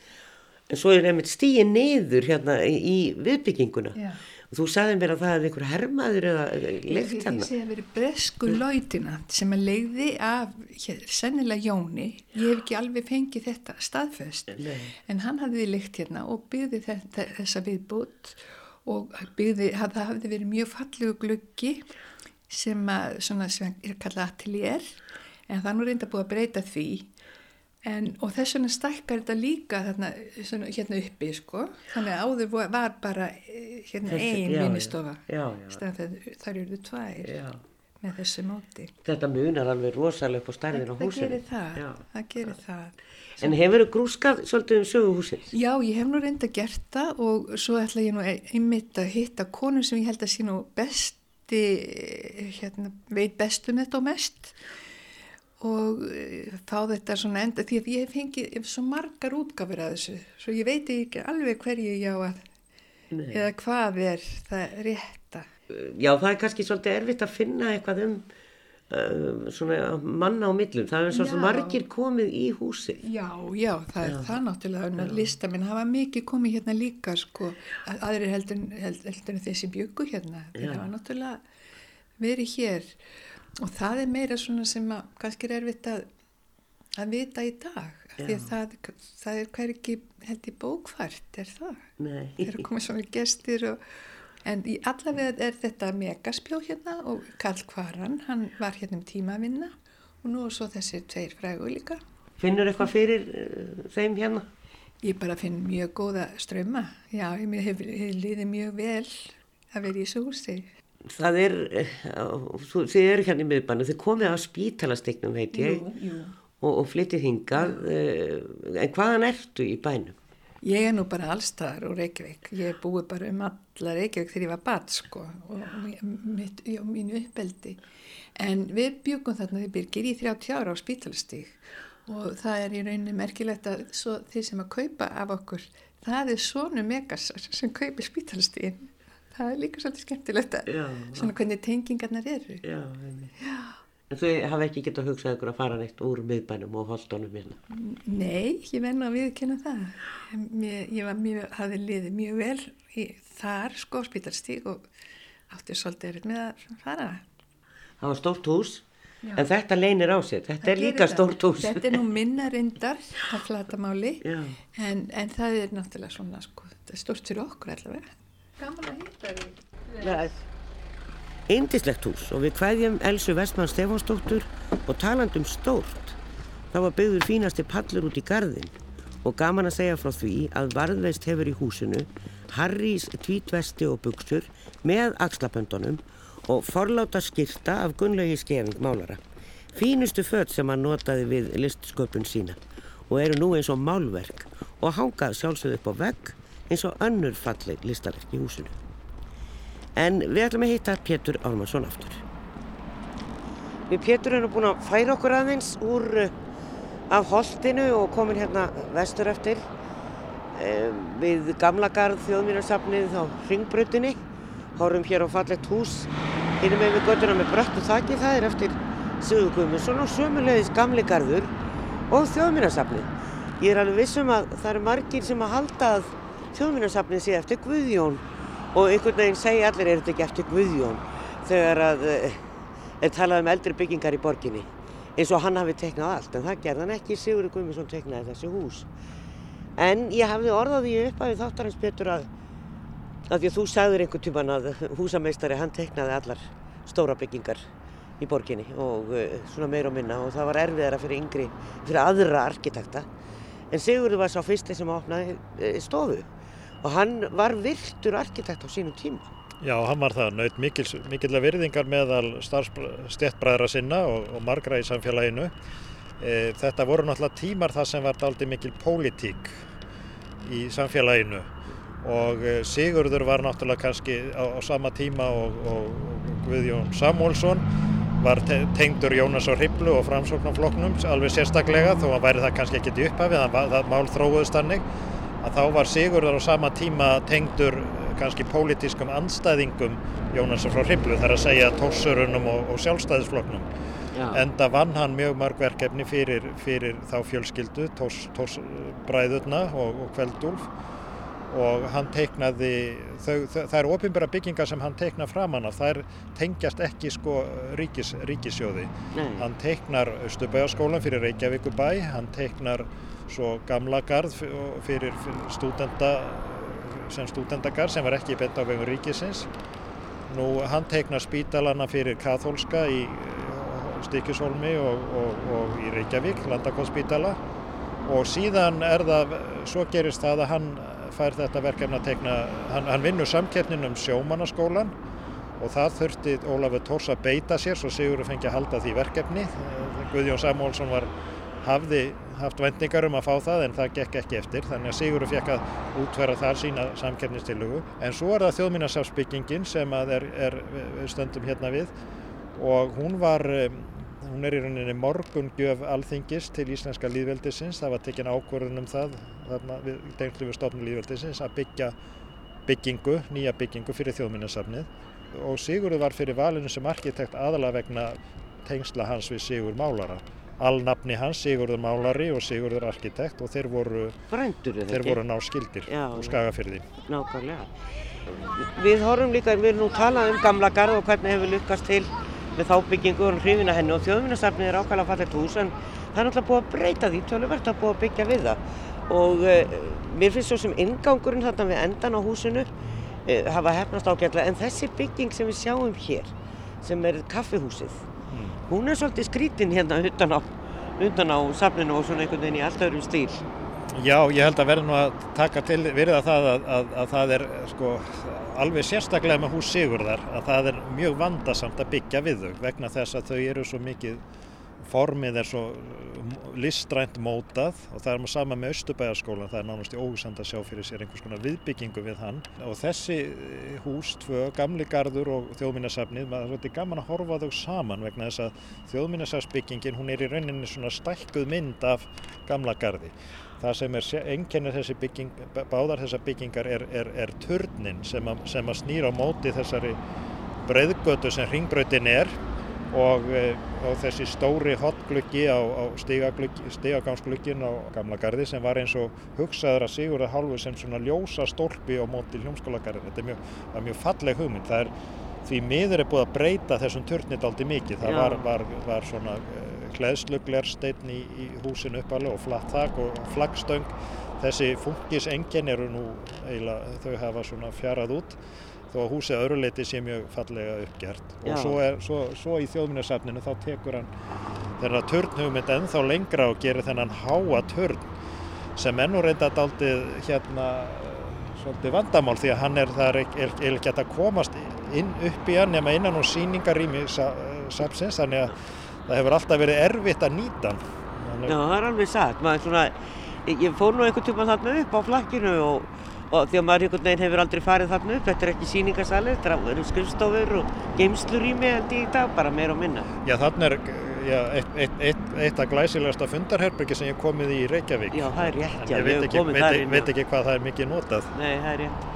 En svo er nefnilega stíin niður hérna í, í viðbygginguna. Já. Og þú sagði mér að það hefði einhver hermaður eða leikt Ég hérna. segi að verið bresku lautinant sem að leiði af hér, sennilega Jóni. Ég hef ekki alveg fengið þetta staðfest. Nei. En hann hafði leikt hérna og byggði þetta, þessa viðbútt og byggði, það hafði verið mjög fallegu gluggi sem að, svona, sem er kallað atelier en það nú reynda búið að breyta því en, og þess vegna stækkar þetta líka þarna, svona, hérna uppi sko. þannig að áður var- bara eh, hérna Þessi- ein já, já. vinnustofa Já, já. þar eru tvær Já. Með þessu móti Þetta munar alveg rosalega upp á stærðin á það húsinu. gerir það, Já. það gerir það En hefur þú grúskað svolítið um söguhúsins? Já, ég hef nú reynda gert það og svo ætla ég nú einmitt að hitta konu sem ég held að sé nú besti, hérna, veit bestum þetta og mest og eh, fá þetta svona enda því að ég hef fengið svo margar útgafur að þessu svo ég veit ekki alveg hverju ég á að Nei. eða hvað er það rétta. Já, það er kannski svolítið erfitt að finna eitthvað um uh, svona manna á millum. Það er svo Já. margir komið í húsið. Já, já, það er það náttúrulega en listamenn hafa mikið komið hérna líka sko, að- aðrir heldur, heldur, heldur sem byggu hérna Já. hafa náttúrulega verið hér og það er meira svona sem að kannski er erfitt að að vita í dag því að Já. það, það er hverki held í bókfært er það Nei. þeir eru komið svona gestir og, en í allavega er þetta megaspjó hérna og Karl Kvaran hann var hérna um tíma að vinna og nú er svo þessi tveir frægu líka Finnur eitthvað fyrir uh, þeim hérna? Ég bara finn mjög góða ströma. Já, ég mér hef, hef liðið mjög vel að vera í þessu húsi. Það er, uh, þú- þið eru hérna í miðbannu, þið komið á spítalastignum veit ég jú. og, og flyttið hingað. Uh, en hvaðan ertu í bænum? Ég er nú bara allstaðar úr Reykjavík. Ég er búið bara um alla Reykjavík þegar ég var bat, sko, og mitt, já, mínu uppeldi. En við bjúkum þarna því byrgir í 30 ára á spítalstík og það er í rauninni merkilegt að svo, þeir sem að kaupa af okkur, það er svonu megasar sem kaupir spítalstíkin. Það er líka svolítið skemmtilegt að svona hvernig tengingarnar eru. Já, já. En þau hafa ekki getað hugsað ykkur að fara neitt úr miðbænum og holdunum hérna. Nei, ég nú að viðkynna það. Mér, ég var mjög, hafði liðið mjög vel í þar, sko, spítalstík og átti svolítið erfitt með að fara. Það var stórt hús, Já. en þetta leynir á sér. Þetta er Það líka gerir það. stórt hús. Þetta er nú (laughs) minna reyndar að flatamáli, Já. en, en það er náttúrulega svona, sko, þetta er stórt fyrir okkur allavega. Gaman að hitta því. Eindislegt hús og við kvæðjum Elsu Vestmann Stefánsdóttur og talandum stórt. Það var byggður fínasti pallur út í gardin og gaman að segja frá því að varðveist hefur í húsinu Harrys tvítvesti og buksur með axlapöndunum og forláta skyrta af Gunnlaugi Skering málara. Fínustu fött sem hann notaði við listsköpun sína og eru nú eins og málverk og hangað sjálfsögð upp á vegg eins og önnur falleg listaverk í húsinu. En við ætlum að hitta Pétur Ármannsson aftur. Við Pétur erum búin að færa okkur aðeins úr uh, af holtinu og komin hérna vestur eftir um, við gamla garð þjóðmýnarsafnið á ringbrautinni. Hórum hér á fallegt hús, með við göttuna með bröttu þakki, það er eftir Sigur Guðmundsson og sömulegis gamli garður og þjóðmýnarsafnið. Ég er alveg vissum að það eru margir sem að halda að þjóðmýnarsafnið sé eftir Guðjón og einhvern veginn segja allir er þetta ekki eftir Guðjón? Þegar að uh, er talað um eldri byggingar í borginni. Eins og hann hafi teiknað allt en það gerði hann ekki, Sigurður Guðmundsson teiknaði þessi hús. En ég hafði orðað því upp að við þáttarins betur að að því að þú sagður einhvern tíman að húsameistari hann teiknaði allar stóra byggingar í borginni og uh, svona meir og minna. Og það var erfiðara fyrir yngri, fyrir aðra arkitekta. En Sigurður var sá fyrsti sem opnaði uh, stofu og hann var virtur arkitekt á sínum tíma. Já, hann var það, naut mikil, mikillega virðingar meðal stjættbræðra sinna og, og margra í samfélaginu. E, þetta voru náttúrulega tímar þar sem var daldi mikil pólitík í samfélaginu. Og e, Sigurður var náttúrulega kannski á, á sama tíma og, og, Guðjón Samúlsson var te tengdur Jónas á Hriblu og framsóknarfloknum alveg sérstaklega þó að væri það kannski ekkit í upphafið, það, það mál þróuðist hannig að þá var Sigurður á sama tíma tengdur kannski pólitískum anstæðingum Jónasar frá Hriblu þar að segja tórsörunum og, og sjálfstæðisfloknum. Enda vann hann mjög mörg verkefni fyrir, fyrir þá fjölskyldu, tórsbræðurna tórs og, og kveldúlf og hann teiknaði, það er ofinbæra byggingar sem hann teikna framann af, það er tengjast ekki sko ríkis, ríkisjóði. Nei. Hann teiknar Östubæðaskólan fyrir Reykjavíkubæ, hann teiknar svo gamla garð fyrir, fyrir stúdenda, sem stúdendagarð sem var ekki bent á vegum ríkisins. Nú hann teiknar spítalana fyrir Kathólska í Stikishólmi og, og, og í Reykjavík, Landakóðspítala og síðan er það, svo gerist það að hann fær þetta verkefni að teikna, hann, hann vinnur samkeppnin um sjómannaskólan og það þurfti Ólafur Tórs að beita sér svo Sigurður fengi að halda því verkefni. Guðjón Samúlsson var, hafði haft vendingar um að fá það en það gekk ekki eftir þannig að Sigurður fekk að útverða þar sína samkeppnistillugu. En svo er það þjóðminnarsafsbyggingin sem er, er stöndum hérna við og hún var Hún er í rauninni morgungjöf alþingis til Íslenska líðveldisins. Það var tekinn ákvörðun um það, þarna við denglu við stofnum líðveldisins, að byggja byggingu, nýja byggingu fyrir þjóðminnarsafnið. Og Sigurður var fyrir valinu sem arkitekt aðalega vegna tengsla hans við Sigur Málara. Alnafni hans, Sigurður Málari og Sigurður arkitekt og þeir voru, voru ná skildir úr skagafyrði. Nákvæmlega. Við horfum líka, við erum nú talað um gamla garð og hvernig hefur lykkast til með þá byggingu og hrifina henni og þjóðvinnasafnið er ákvæmlega fallet hús en það er náttúrulega búið að breyta því, töluvert að búið að byggja við það. Og uh, mér finnst svo sem ingangurinn þarna við endan á húsinu uh, hafa hefnast ágætlega. En þessi bygging sem við sjáum hér sem er kaffihúsið mm. hún er svolítið skrítin hérna undan á, undan á safninu og svona einhvern veginn í allt öðrum stíl Já, ég held að verða nú að taka til virða það að, að, að það er sko alveg sérstaklega með hús Sigurðar að það er mjög vandasamt að byggja við þau vegna þess að þau eru svo mikið formið er svo listrænt mótað og það er maður sama með Östubæjarskólan, það er nánast í óhusand að sjá fyrir sér einhvers konar viðbyggingu við hann. Og þessi hús, tvö, gamli gardur og þjóðminnarsafnið, maður er svolítið gaman að horfa þau saman vegna þess að þjóðminnarsafsbyggingin hún er í rauninni svona stækkuð mynd af gamla gardi Það sem er einkennir þessi bygging, báðar þessar byggingar er, er, er turnin sem að, sem að snýra á móti þessari breyðgötu sem ringbröytin er og, eh, og þessi stóri hotgluggi á, á stígagámsgluggin á Gamla gardi sem var eins og hugsaður að Sigurða Hálfu sem svona ljósa stólpi á móti hljómskólagarði. Þetta er mjög, mjög falleg hugmynd. Það er því miður er búið að breyta þessum turnit aldrei mikið. Það var, var, var svona hlæðsluglersteinn í, í húsinu uppalega og flatt þak og flaggstöng. Þessi funkisengen eru nú eiginlega, þau hafa svona fjarað út þó að húsið öruleiti sé mjög fallega uppgjert. Já. Og svo, er, svo, svo í þjóðminnarsafninu þá tekur hann þeirra törnhugmynd ennþá lengra og gerir þennan háa törn sem ennú reynda daldið hérna svolítið vandamál því að hann er, það er ekki að komast inn upp í hann nema innan og síningarými sapsins þannig að það hefur alltaf verið erfitt að nýta hann. Já, það er alveg satt. Svona, ég fór nú einhvern tíma þarna upp á flakkinu og, og því að maður einhvern veginn hefur aldrei farið þarna upp. Þetta er ekki síningasalið, þetta eru skrifstofur og geimslur í mig en í dag bara meira og minna. Já, þarna er já, eitt, eitt, eitt, eitt af glæsilegasta fundarherbyggi sem ég komið í Reykjavík. Já, það er rétt. Já, ég veit ekki, veit, veit ekki hvað það er mikið notað. Nei, það er rétt.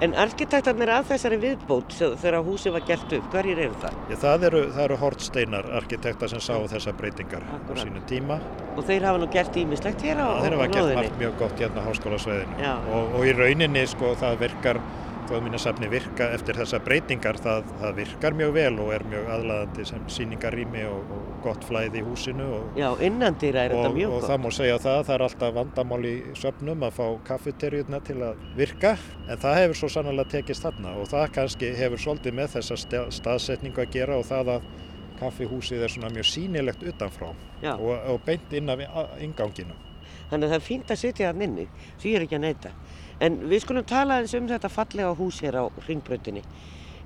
En arkitektarnir að þessari viðbót þegar húsið var gert upp, hverjir eru það? Já, það eru, eru hortsteinar arkitektar sem sáu þessa breytingar Akkurat. á sínu tíma. Og þeir hafa nú gert ímislegt hér á nóðinni? Þeir hafa gert margt mjög gott hérna á háskólasveðinu og, og í rauninni sko það virkar þjóðmínasafni virka eftir þessa breytingar það, það virkar mjög vel og er mjög aðlaðandi sem síningarými og, og gott flæði í húsinu og, Já, innandýra er þetta mjög gott. og það má segja það, það er alltaf vandamál í söfnum að fá kaffeterjurna til að virka en það hefur svo sannlega tekist þarna og það kannski hefur svolítið með þessa staðsetningu að gera og það að kaffihúsið er svona mjög sínilegt utanfrá og, og beint inn af inganginu Þannig að það er fínt að sitja þann inni, því er ekki að neyta En við skulum tala eins um þetta fallega hús hér á ringbröndinni.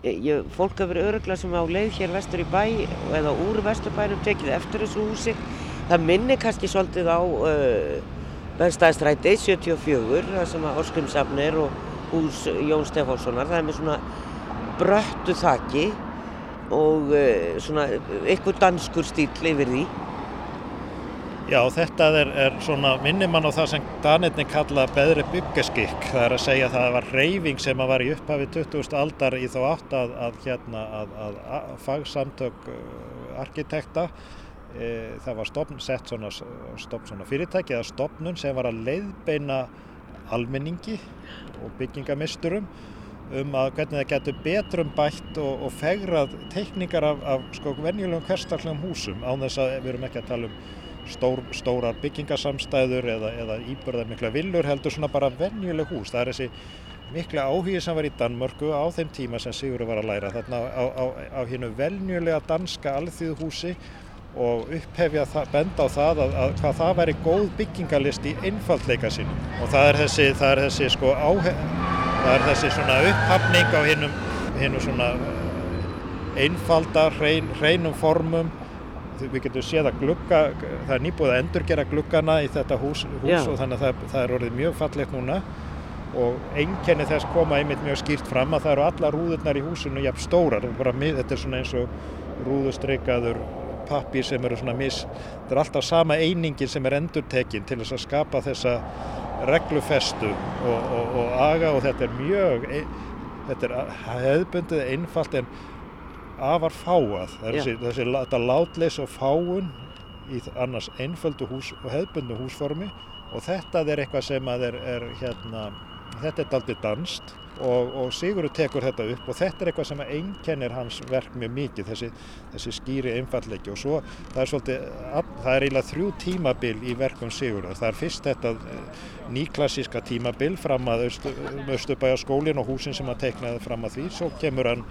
Fólk hafa verið örugla sem á leið hér vestur í bæ eða úr vesturbænum tekið eftir þessu húsi. Það minni kannski svolítið á uh, Bernstæðstræti 74, það sem að Orskrimsafn er og hús Jón Stefánssonar. Það er með svona bröttu þakki og uh, svona eitthvað danskur stíl yfir því. Já, þetta er, er svona minnimann á það sem Danirni kalla beðri byggeskikk. Það er að segja að það var reyfing sem að var í upphafi 20. aldar í þá átt að, að, hérna, að, að fagsamtök uh, arkitekta e, það var stopn, sett svona, stopn, svona fyrirtæki eða stopnun sem var að leiðbeina almenningi og byggingamisturum um að hvernig það getur betrum bætt og, og fegrað teikningar af, af sko venjulegum hverstaklegum húsum án þess að við erum ekki að tala um stór, stórar byggingasamstæður eða, eða íbörðar mikla villur heldur svona bara venjuleg hús. Það er þessi mikla áhugi sem var í Danmörku á þeim tíma sem Sigurður var að læra þarna á, á, á hinnu venjulega danska alþýðuhúsi og upphefja benda á það að, að hvað það væri góð byggingalist í einfaldleika sínum og það er þessi, það er þessi sko áheg, það er þessi svona upphafning á hinnum svona eh, einfalda, hrein, hreinum formum við getum séð að glugga, það er nýbúið að endurgera gluggana í þetta hús, hús og þannig að það, það er orðið mjög fallegt núna. Og einkenni þess koma einmitt mjög skýrt fram að það eru alla rúðurnar í húsinu jafn stórar, þetta er svona eins og rúðustreikaður pappir sem eru svona mis, þetta er alltaf sama einingin sem er endurtekinn til þess að skapa þessa reglufestu og, og, og aga og þetta er mjög, þetta er hefðbundið einfalt en afar fáað þessi, þessi þetta látleis og fáun í annars einföldu hús og hefðbundu húsformi og þetta er eitthvað sem að er, er hérna, þetta er aldrei danst og, og Sigurður tekur þetta upp og þetta er eitthvað sem einkennir hans verk mjög mikið þessi, þessi skýri einfallegi og svo það er svolítið, það er eiginlega þrjú tímabil í verkum Sigurður, það er fyrst þetta eh, nýklassíska tímabil fram að Östubæjaskólin og húsin sem hann teiknaði fram að því, svo kemur hann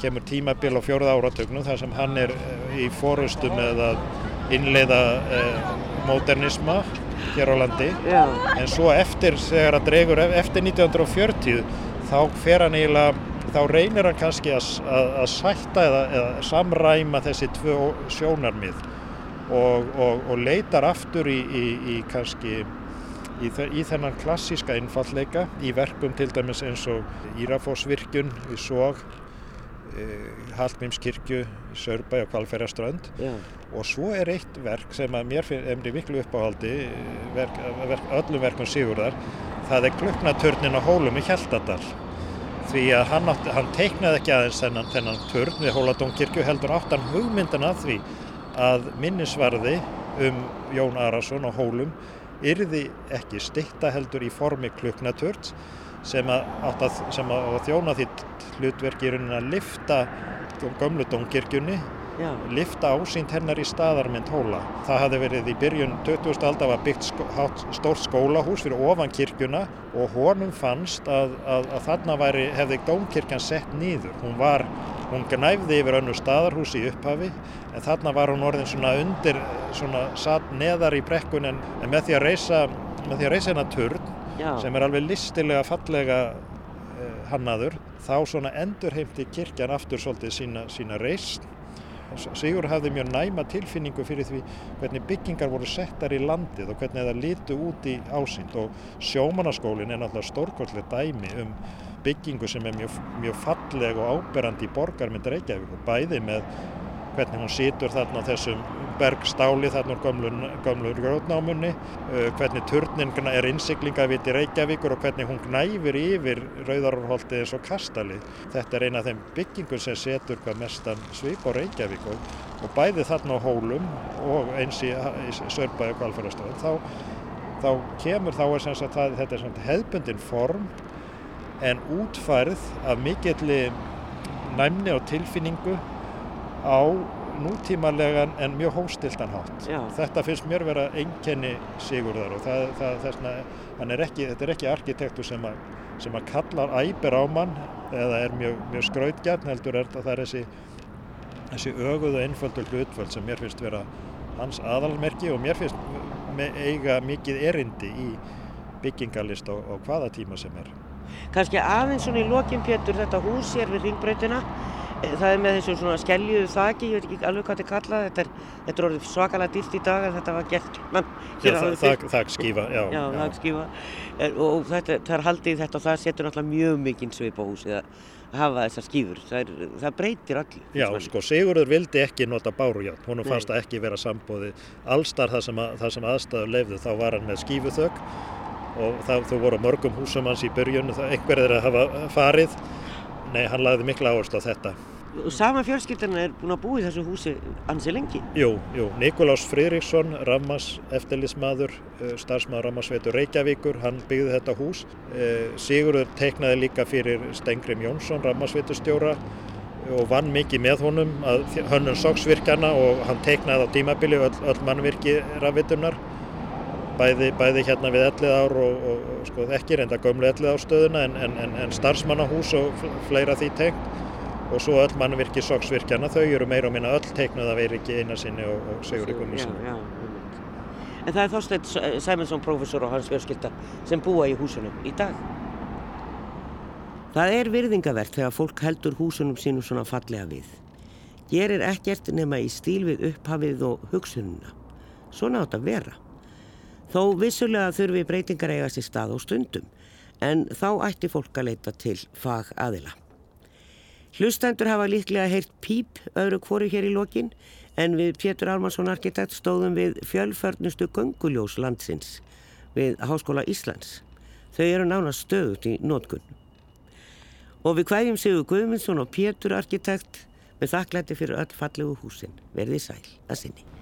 kemur tímabil á fjórða áratögnum þar sem hann er eh, í fórustu með að innleiða eh, modernisma hér á landi Já. en svo eftir þegar að dregur eftir 1940 þá fer hann eiginlega þá reynir hann kannski að, að, að sætta eða, eða samræma þessi tvö sjónarmið og, og, og leitar aftur í, í, í kannski í, í þennan klassíska innfalleika í verkum til dæmis eins og Írafósvirkjun í Eh, Hallgrímskirkju, Sörbæ og Kvalferðarströnd og svo er eitt verk sem að mér finnir miklu uppáhaldi verk, verk, öllum verkum Sigurðar. Það er Glöknatörnin á hólum í Hjaltadal. Því að hann, átti, hann teiknaði ekki aðeins þennan, þennan törn við Hóladónkirkju heldur áttan hugmyndan að því að minnisvarði um Jón Arason á hólum yrði ekki stitta heldur í formi Glöknatörns sem að, að, sem að þjóna því hlutverki í rauninni að lifta gömlu dónkirkjunni lifta ásýnd hennar í staðarmynd hóla. Það hafði verið í byrjun 20. aldar var byggt sko, stórt skólahús fyrir ofan kirkjuna og honum fannst að, að, að þarna væri, hefði dónkirkjan sett nýður. Hún var, hún gnæfði yfir önnu staðarhús í upphafi en þarna var hún orðin svona undir, svona satt neðar í brekkun en, en með því að reysa, með því að reysa hennar turn Já. sem er alveg listilega fallega eh, hannaður þá svona endurheimti kirkjan aftur svolítið sína, sína reysn Sigur hafði mjög næma tilfinningu fyrir því hvernig byggingar voru settar í landið og hvernig það lítu út í ásýnd og sjómanaskólin er náttúrulega stórkvöldlega dæmi um byggingu sem er mjög, mjög falleg og áberandi í borgarmynd Reykjavík og bæði með hvernig hún situr þarna þessum bergstáli þarna úr gömlu, gömlu grótnámunni, uh, hvernig turnin er innsiklingaviti Reykjavíkur og hvernig hún gnæfir yfir Rauðarholti eins og Kastali. Þetta er eina af þeim byggingum sem setur hvað mestan svip á Reykjavík og, og bæði þarna á hólum og eins í, í Sörbæði og Kvalfjörðarstöðum. Þá, þá kemur þá er sem sagt að þetta er svona hefðbundin form en útfærð af mikilli næmni og tilfinningu á nútímanlegan en mjög hóstiltan hátt. Já. Þetta finnst mér vera einkenni Sigurðar og það, það, þessna, er ekki, þetta er ekki arkitektur sem, a, sem að kallar æpir á mann eða er mjög, mjög skrautgjarn heldur er það er þessi, þessi öguð og einföldur hlutföld sem mér finnst vera hans aðalmerki og mér finnst eiga mikið erindi í byggingalist á, á hvaða tíma sem er. Kanski aðeins svona í lokin Pétur þetta hús hér við ringbreytina Það er með þessu svona skeljuðu þaki, ég veit ekki alveg hvað þetta er kallað, þetta er, þetta er orðið svakalega dýrt í dag en þetta var gert mann, Já, það, það, það skífa, já. Já, það skífa og þetta, það er haldið þetta og það setur náttúrulega mjög mikinn svip á húsið að hafa þessar skífur, það, er, það breytir allir. Já, sko, Sigurður vildi ekki nota bárujárn, hún fannst að ekki vera sambóði allstar það sem, að, það sem aðstæður lefðu, þá var hann með skífuþögg og það, þú voru mörgum húsum hans í byrjun, einhver er að hafa farið, nei, hann lagði mikla áherslu á þetta. Sama fjölskyldan er búin að búa í þessu húsi ansi lengi? Jú, jú. Nikolás Fridriksson, Rammas eftirlismadur, eh, starfsmaður Rammasveitur Reykjavíkur, hann byggði þetta hús. Eh, Sigurður teiknaði líka fyrir Stengrim Jónsson, Rammasveitustjóra og vann mikið með honum að hönnun sóksvirkjana og hann teiknaði á tímabili öll, öll mannvirki rafvitunar. Bæði, bæði hérna við ellið ár og, og, og sko, ekki reynda gömlu ellið árstöðuna en, en, en starfsmannahús og fleira því tengt og svo öll mannvirki soksvirkjana, þau eru meira og minna öll teiknuð af Eiríki Einarsinni og, og Sigurði Gummiðsson. En það er Þorstein Sæmundsson professor og hans fjölskylda sem búa í húsunum í dag. Það er virðingavert þegar fólk heldur húsunum sínum svona fallega við. Gerir ekkert nema í stíl við upphafið og hugsununa. Svona átt að vera. Þó vissulega þurfi breytingar eigast í stað og stundum, en þá ætti fólk að leita til fag aðila. Hlustendur hafa líklega heyrt píp öðru kvoru hér í lokin en við Pétur Almansson arkitekt stóðum við fjölförnustu gunguljós landsins við Háskóla Íslands. Þau eru nánast stöðut í nótkunn. Og við hvægjum Sigur Guðmundsson og Pétur arkitekt með þakklæti fyrir öll fallegu húsin. Verði sæl að sinni.